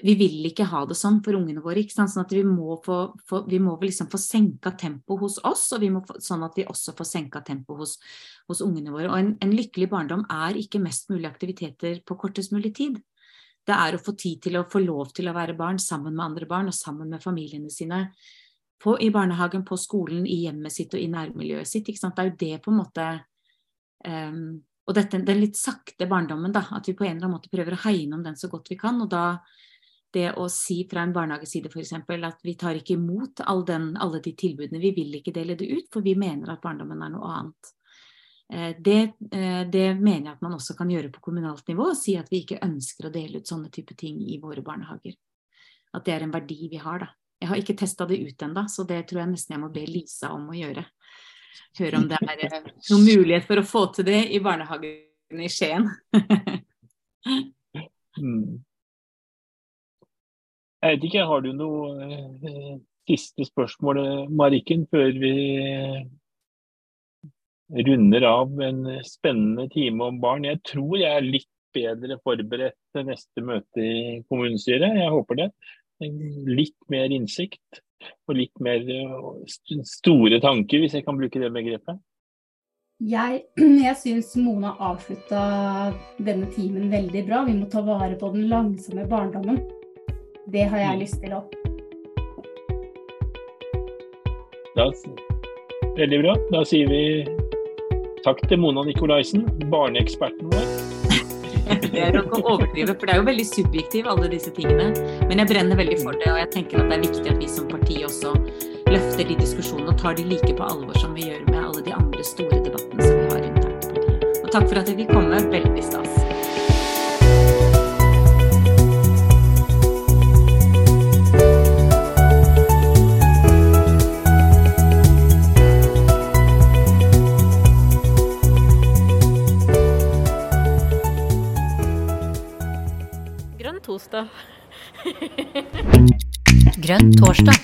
vi vil ikke ha det sånn for ungene våre. ikke sant? Sånn at vi må, få, få, vi må liksom få senka tempo hos oss, og vi må få, sånn at vi også får senka tempo hos, hos, ungene våre. Og en, en, lykkelig barndom er ikke mest mulig aktiviteter på kortest mulig tid. Det er å få tid til å få lov til å være barn sammen med andre barn og sammen med familiene sine. På, I barnehagen, på skolen, i hjemmet sitt og i nærmiljøet sitt. ikke sant? Det er jo det på en måte um, Og dette, den litt sakte barndommen, da. At vi på en eller annen måte prøver å hegne om den så godt vi kan. og da det å si fra en barnehageside f.eks. at vi tar ikke imot all den, alle de tilbudene, vi vil ikke dele det ut, for vi mener at barndommen er noe annet. Eh, det, eh, det, mener jeg at man også kan gjøre på kommunalt nivå, og si at vi ikke ønsker å dele ut sånne type ting i våre barnehager. At det er en verdi vi har, da. Jeg har ikke testa det ut ennå, så det tror jeg nesten jeg må be Lisa om å gjøre. Høre om det er eh, noen mulighet for å få til det i barnehagen i Skien. [LAUGHS] mm. Jeg vet ikke, Har du noe eh, siste spørsmål, Mariken, før vi runder av en spennende time om barn? Jeg tror jeg er litt bedre forberedt til neste møte i kommunestyret. Jeg håper det. Litt mer innsikt og litt mer eh, store tanker, hvis jeg kan bruke det begrepet. Jeg, [CLEARS THROAT] jeg syns Mona avslutta denne timen veldig bra. Vi må ta vare på den langsomme barndommen. Det har jeg lyst til òg. Veldig bra. Da sier vi takk til Mona Nikolaisen, barneeksperten vår. [LAUGHS] det er å overdrive, for det er jo veldig subjektivt, alle disse tingene. Men jeg brenner veldig for det, og jeg tenker at det er viktig at vi som parti også løfter de diskusjonene og tar de like på alvor som vi gjør med alle de andre store debattene som vi har internt i partiet. Og takk for at jeg vil komme. Veldig stas. Torsdag. Grønn torsdag.